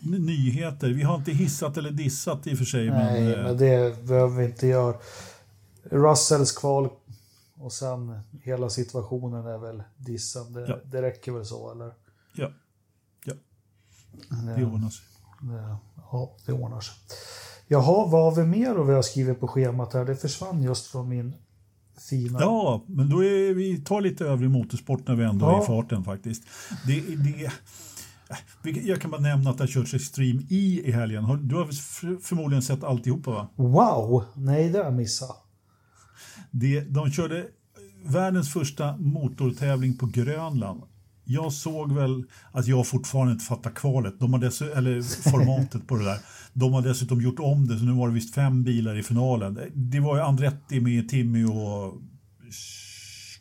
nyheter. Vi har inte hissat eller dissat i och för sig. Nej, men, eh, men det behöver vi inte göra. Russells kval och sen hela situationen är väl dissen. Det, ja. det räcker väl så, eller? Ja. ja. Det ordnar sig. Ja, det ordnar sig. Jaha, vad har vi mer då vi har skrivit på schemat här? Det försvann just från min fina... Ja, men då är vi tar lite övrig motorsport när vi ändå ja. är i farten faktiskt. Det, det, jag kan bara nämna att det har körts Extreme E i helgen. Du har förmodligen sett alltihopa va? Wow! Nej, det har jag missat. Det, de körde världens första motortävling på Grönland. Jag såg väl att jag fortfarande inte fattar kvalet, de har eller formatet på det där. De har dessutom gjort om det, så nu var det visst fem bilar i finalen. Det var ju Andretti med Timmy och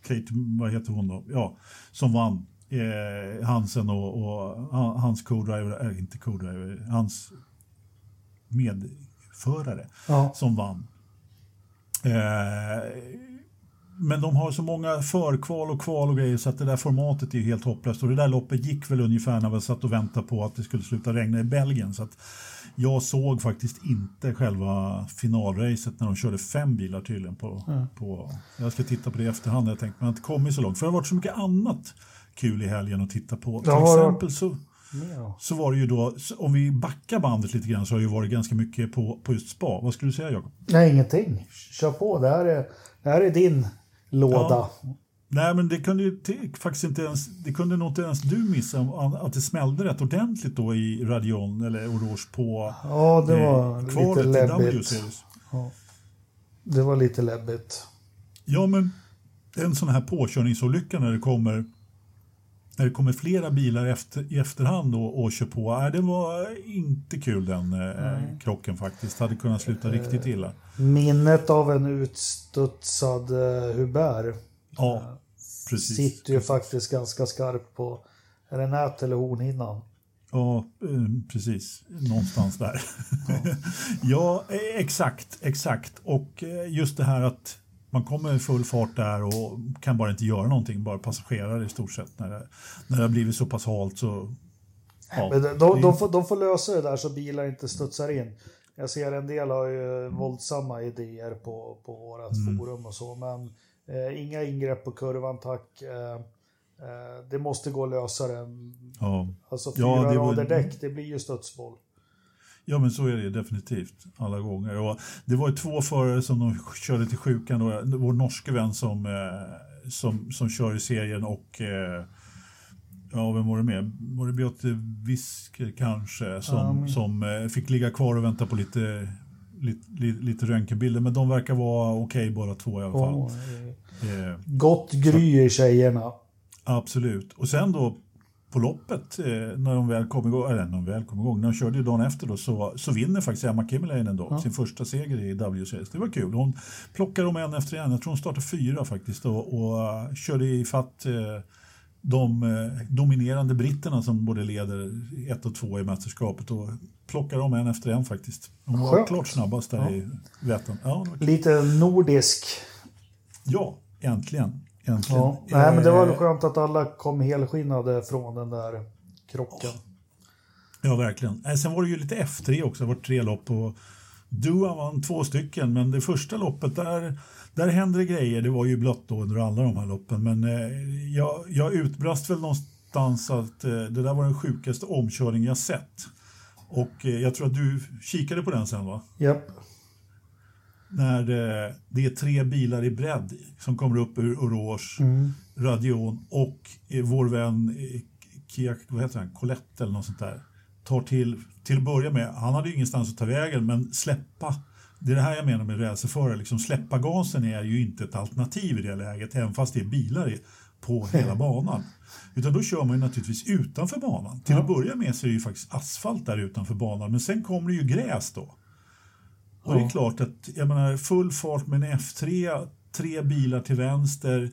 Kate, vad heter hon då? Ja, som vann eh, Hansen och, och hans co-driver, äh, inte co-driver, hans medförare ja. som vann. Eh, men de har så många förkval och kval och grejer så att det där formatet är helt hopplöst. Och det där loppet gick väl ungefär när vi satt och väntade på att det skulle sluta regna i Belgien. Så att jag såg faktiskt inte själva finalracet när de körde fem bilar tydligen. På, mm. på, jag ska titta på det i efterhand, jag tänkte, men jag har inte kommit så långt. För det har varit så mycket annat kul i helgen att titta på. Till exempel så, så var det ju då, om vi backar bandet lite grann så har det ju varit ganska mycket på, på just spa. Vad skulle du säga Jakob? Nej, ingenting. Kör på, det här är, det här är din låda. Ja. Nej, men det kunde ju faktiskt inte ens, det kunde nog inte ens du missa att det smällde rätt ordentligt då i Radion eller Orange på Ja, det var eh, lite läbbigt. Ja. Det var lite läbbigt. Ja, men en sån här påkörningsolycka när det kommer när det kommer flera bilar efter, i efterhand och, och kör på. Äh, det var inte kul den eh, krocken faktiskt. Hade kunnat sluta riktigt illa. Minnet av en utstudsad eh, Hubert. Ja, precis. Sitter ju faktiskt ganska skarpt på, är det nät eller hornhinnan? Ja, precis. Någonstans där. Ja. ja, eh, exakt, exakt. Och just det här att man kommer i full fart där och kan bara inte göra någonting, bara passagerare i stort sett. När det, när det har blivit så pass halt så... Ja, Men de, de, de, får, de får lösa det där så bilar inte studsar in. Jag ser en del har ju våldsamma idéer på, på vårat mm. forum och så, men eh, inga ingrepp på kurvan tack. Eh, eh, det måste gå att lösa det. Ja. Alltså fyra ja, rader var... däck, det blir ju studsboll. Ja, men så är det definitivt alla gånger. Och det var ju två förare som de körde till sjukan. Då. Vår norske vän som, eh, som, som kör i serien och eh, ja, vem var det med? Var det Beate Wisker kanske som, mm. som eh, fick ligga kvar och vänta på lite, lite, lite röntgenbilder. Men de verkar vara okej okay, båda två i alla fall. Oh, eh, Gott gry i tjejerna. Absolut. Och sen då på loppet eh, när de väl kom igång, eller när de väl kom igång, när de körde dagen efter då, så, så vinner faktiskt Emma Kimmelainen då ja. sin första seger i WCS. Det var kul. Hon plockar dem en efter en. Jag tror hon startade fyra faktiskt och, och uh, körde i fatt uh, de uh, dominerande britterna som både leder ett och två i mästerskapet och plockar dem en efter en faktiskt. Hon var Skönt. klart snabbast där ja. i Vättern. Ja, Lite nordisk. Ja, äntligen. Egentligen. Ja. Nej, men det var väl skönt att alla kom helskinnade från den där krocken. Ja, verkligen. Sen var det ju lite F3 också, det var tre lopp. Och Dua vann två stycken, men det första loppet där, där hände det grejer. Det var ju blött då under alla de här loppen, men eh, jag, jag utbrast väl någonstans att eh, det där var den sjukaste omkörning jag sett. Och eh, jag tror att du kikade på den sen va? Japp. När det, det är tre bilar i bredd som kommer upp ur Oroge, Mm. Radion och eh, vår vän eh, Kia, vad heter han, Colette eller något sånt där tar till, till att börja med, han hade ju ingenstans att ta vägen, men släppa, det är det här jag menar med racerförare, liksom släppa gasen är ju inte ett alternativ i det läget, även fast det är bilar på hela banan. Utan då kör man ju naturligtvis utanför banan. Till att börja med så är det ju faktiskt asfalt där utanför banan, men sen kommer det ju gräs då. Och det är klart att, jag menar, full fart med en F3, tre bilar till vänster,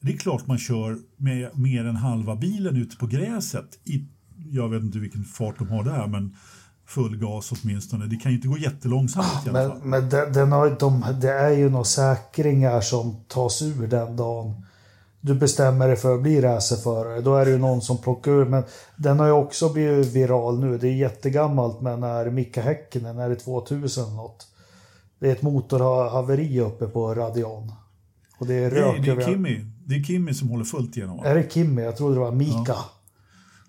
det är klart man kör med mer än halva bilen ute på gräset. I, jag vet inte vilken fart de har där, men full gas åtminstone. Det kan ju inte gå jättelångsamt i alla fall. Men, men den, den har, de, det är ju några säkringar som tas ur den dagen du bestämmer dig för att bli racerförare. Då är det ju någon som plockar ur. Men den har ju också blivit viral nu. Det är jättegammalt men när Mika Häkkinen, är det 2000 eller något. Det är ett motorhaveri uppe på Radion. Och det är Det är, rök det, är över- Kimmy, det är Kimmy som håller fullt igenom. va? Är det Kimmy? Jag trodde det var Mika.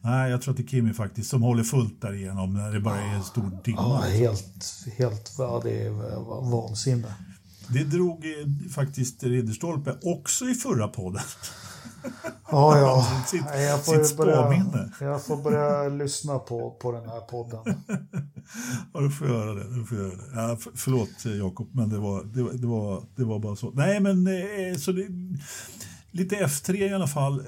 Nej, jag tror att det är Kimmy faktiskt som håller fullt där igenom när det bara är en stor Ja, dimma. helt, helt, ja, det är vansinne. Det drog eh, faktiskt Ridderstolpe också i förra podden. Ja, ja. Sitt- jag, sitt får börja, sparminne. jag får börja lyssna på, på den här podden. Ja, du får göra det. Du får göra det. Ja, för, förlåt Jakob, men det var, det, var, det, var, det var bara så. Nej, men eh, så det, lite F3 i alla fall.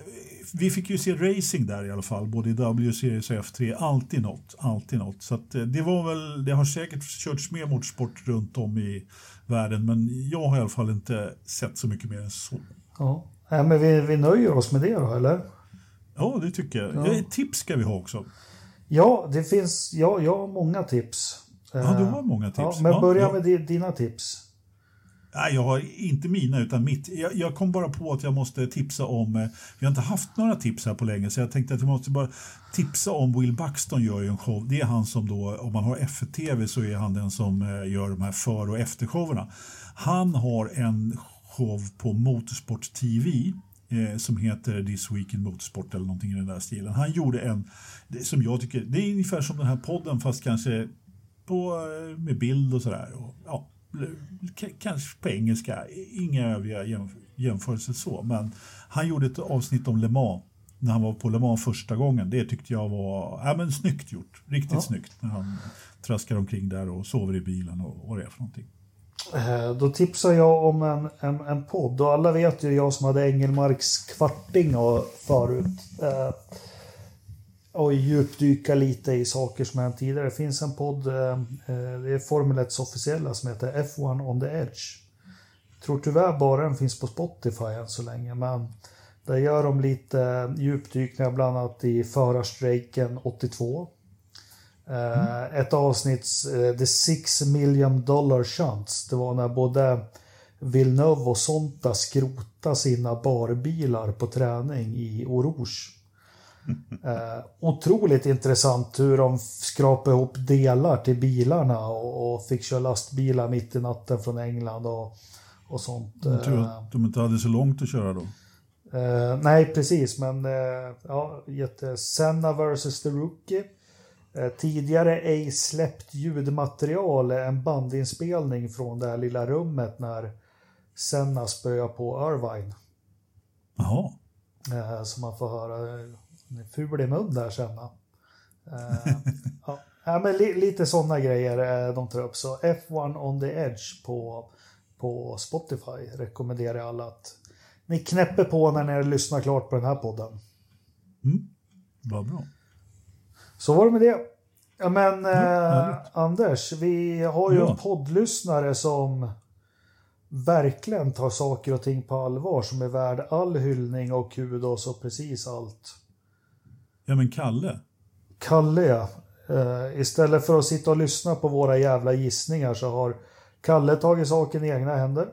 Vi fick ju se racing där i alla fall, både i W-series och F3. Alltid något, alltid något. Så eh, det var väl, det har säkert körts mer motorsport runt om i världen, men jag har i alla fall inte sett så mycket mer än så. Ja. Men vi, vi nöjer oss med det då, eller? Ja, det tycker jag. Ja. Tips ska vi ha också. Ja, det finns, ja, jag har många tips. Ja, du har många tips. Ja, men Ja, börja ja. med di- dina tips. Nej, jag har inte mina utan mitt. Jag, jag kom bara på att jag måste tipsa om, eh, vi har inte haft några tips här på länge så jag tänkte att jag måste bara tipsa om Will Buxton gör ju en show. Det är han som då, om man har FTV så är han den som eh, gör de här för och eftershowerna. Han har en show på Motorsport TV eh, som heter This Week in Motorsport eller någonting i den där stilen. Han gjorde en, det, som jag tycker, det är ungefär som den här podden fast kanske på, med bild och sådär. Ja, kanske på engelska, inga övriga jämf- jämförelser så. Men han gjorde ett avsnitt om Le Mans när han var på Le Mans första gången. Det tyckte jag var ja, men snyggt gjort. Riktigt Ja. snyggt när han traskar omkring där och sover i bilen och vad det är för någonting. Eh, Då tipsar jag om en, en, en podd. Och alla vet ju jag som hade Engelmarks kvarting och förut. Och djupdyka lite i saker som hänt tidigare. Det finns en podd, eh, eh det är Formel 1 officiella som heter F1 on the Edge. Jag tror tyvärr bara den finns på Spotify än så länge. Men där gör de lite djupdykningar bland annat i förarstrejken 82. Eh, Ett avsnitt, eh, The Six Million Dollar Chance. Det var när både Villeneuve och Sonta skrotade sina barbilar på träning i Orouge. Eh, otroligt intressant hur de skrapade ihop delar till bilarna och, och fick köra lastbilar mitt i natten från England och, och sånt. Jag tror Eh, att de inte hade så långt att köra då. Eh, nej, precis, men eh, ja, jätte... Senna vs. The Rookie. Eh, tidigare ej släppt ljudmaterial, en bandinspelning från det här lilla rummet när Senna spöar på Irvine. Jaha, Eh, så man får höra, eh, ful i mun där Senna. Eh, ja. ja, men li, lite sådana grejer eh, de tar upp. Så F1 on the Edge på, på Spotify rekommenderar jag alla att ni knäpper på när ni lyssnar klart på den här podden. vad bra. Så var det med det. Ja, men eh, härligt. Anders, vi har ju Ja. en poddlyssnare som verkligen tar saker och ting på allvar som är värd all hyllning och kudos och precis allt. Ja men Kalle, Kalle ja. Eh, istället för att sitta och lyssna på våra jävla gissningar så har Kalle tagit saken i egna händer.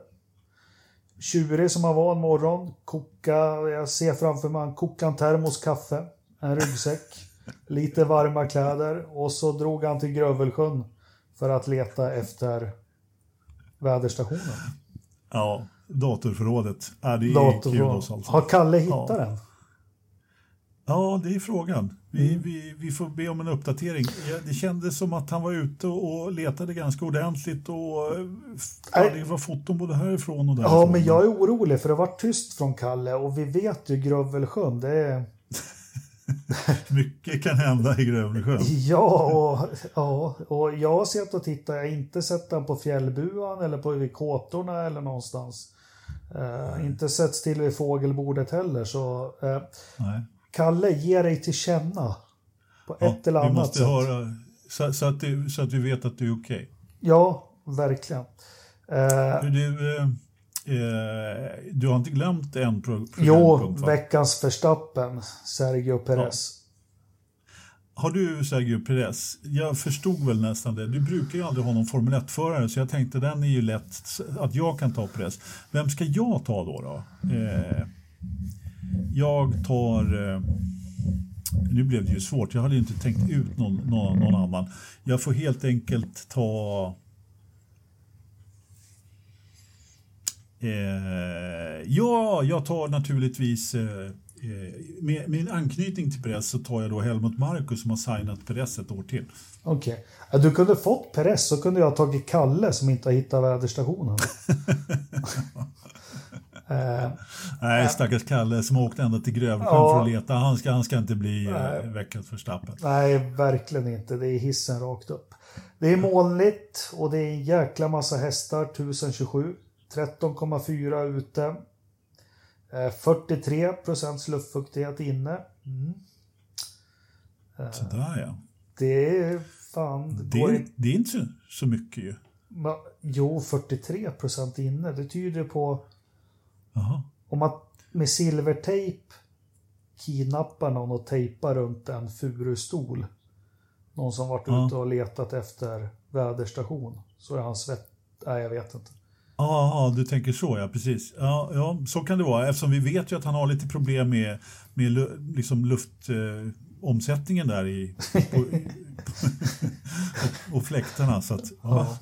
tjurig som han var en morgon. Koka, jag ser framför mig, han kokade en termos kaffe, en ryggsäck, lite varma kläder och så drog han till Grövelsjön för att leta efter väderstationen. Ja, datorförrådet. Ja, det är kul Datorförråd. alltså. Har Kalle hittat Ja. den? Ja, det är frågan. Vi, Mm. vi, vi får be om en uppdatering. Det kändes som att han var ute och letade ganska ordentligt och eh, ja, det var foton både härifrån och därifrån. Ja, men jag är orolig för det var tyst från Kalle och vi vet ju Grövelsjön, det är... Mycket kan hända i Grövelsjön. Ja, och, ja, och jag har sett och tittat, jag har inte sett den på Fjällbuan eller på vid Kåtorna eller någonstans. Eh, inte sett still vid fågelbordet heller, så Nej. Kalle, ge dig till känna. På Ja, ett eller annat sätt. höra så, så, att det, så att vi vet att du är okej. Ja, verkligen. Eh, Du, eh, eh, du har inte glömt en pro jo, programpunkt? va? veckans Verstappen, Sergio Perez. Har du Sergio Perez? Jag förstod väl nästan det. Du brukar ju aldrig ha någon Formel 1-förare så jag tänkte den är ju lätt att jag kan ta Perez. Vem ska jag ta då? då? Eh, jag tar... Eh, nu blev det ju svårt. Jag hade ju inte tänkt ut någon, någon, någon annan. Jag får helt enkelt ta... Eh, ja, jag tar naturligtvis... Eh, eh, med min anknytning till Perez så tar jag då Helmut Marko som har signat Perez ett år till. Okej. Ja, du kunde fått Perez så kunde jag tagit Kalle som inte har hittat väderstationen. eh, Nej, stackars Kalle som har åkt ända till Grövelsjön Ja. för att leta. Han ska, han ska inte bli eh, veckans Verstappen. nej, verkligen inte. Det är hissen rakt upp. Det är molnigt och det är en jäkla massa hästar, 1027. 13,4 ute. Eh, 43 procents luftfuktighet inne. Mm. Sådär ja. Det är fan... Det, inte- det är inte så, så mycket ju. Jo, 43 procent inne. Det tyder på Jaha. om man med silvertejp kidnappar någon och tejpar runt en furustol. Någon som varit Ja. ute och letat efter väderstation. Så är han svett... Nej, jag vet inte. Ja, du tänker så, ja precis. Ja, ja, så kan det vara eftersom vi vet ju att han har lite problem med, med liksom luftomsättningen eh, omsättningen där i, på, och, och fläktarna. Så att, ja.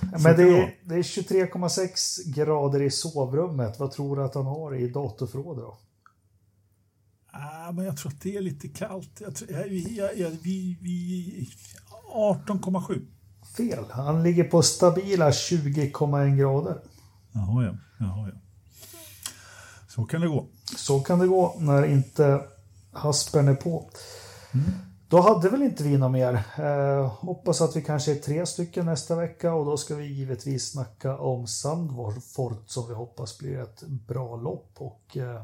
Men det är, det är 23,6 grader i sovrummet. Vad tror du att han har i datorförrådet då? Ah, men jag tror att det är lite kallt. Jag tror, jag, jag, jag, vi, vi, 18,7. Fel. Han ligger på stabila 20,1 grader. Jaha, ja. Jaha, ja. Så kan det gå. Så kan det gå när inte haspen är på. Då hade väl inte vi något mer. Eh, hoppas att vi kanske är tre stycken nästa vecka och då ska vi givetvis snacka om Sandfort som vi hoppas blir ett bra lopp. Och, eh,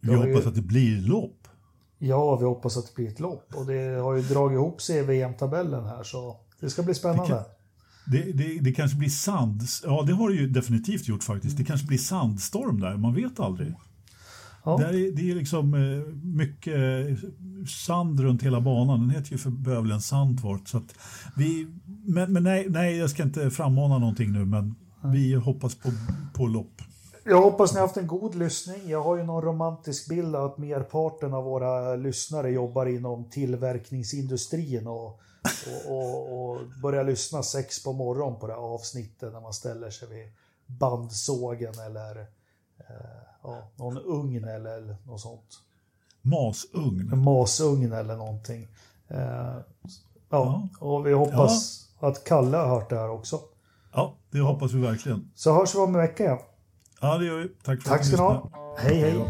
Vi det har ju- hoppas att det blir lopp. Ja, vi hoppas att det blir ett lopp och det har ju dragit ihop sig i VM-tabellen här så det ska bli spännande. Det, det, det kanske blir sand... Ja, det har det ju definitivt gjort faktiskt. Det kanske blir sandstorm där, man vet aldrig. Ja. Där är, det är liksom eh, mycket eh, sand runt hela banan. Den heter ju för bövelen Sandvort. Så att vi, men men nej, nej, jag ska inte frammana någonting nu, men vi hoppas på, på lopp. Jag hoppas ni har haft en god lyssning. Jag har ju någon romantisk bild av att merparten av våra lyssnare jobbar inom tillverkningsindustrin och, och, och, och börjar lyssna sex på morgonen på det här avsnittet när man ställer sig vid bandsågen eller ja, någon ugn eller något sånt. Masugn. En masugn eller någonting. Eh, ja, Ja. och vi hoppas att Kalle har hört det här också. Ja, det hoppas vi verkligen. Så hörs vi om en vecka igen. Ja, det gör vi. Tack för Tack att ni lyssnade. ha. Hej hej.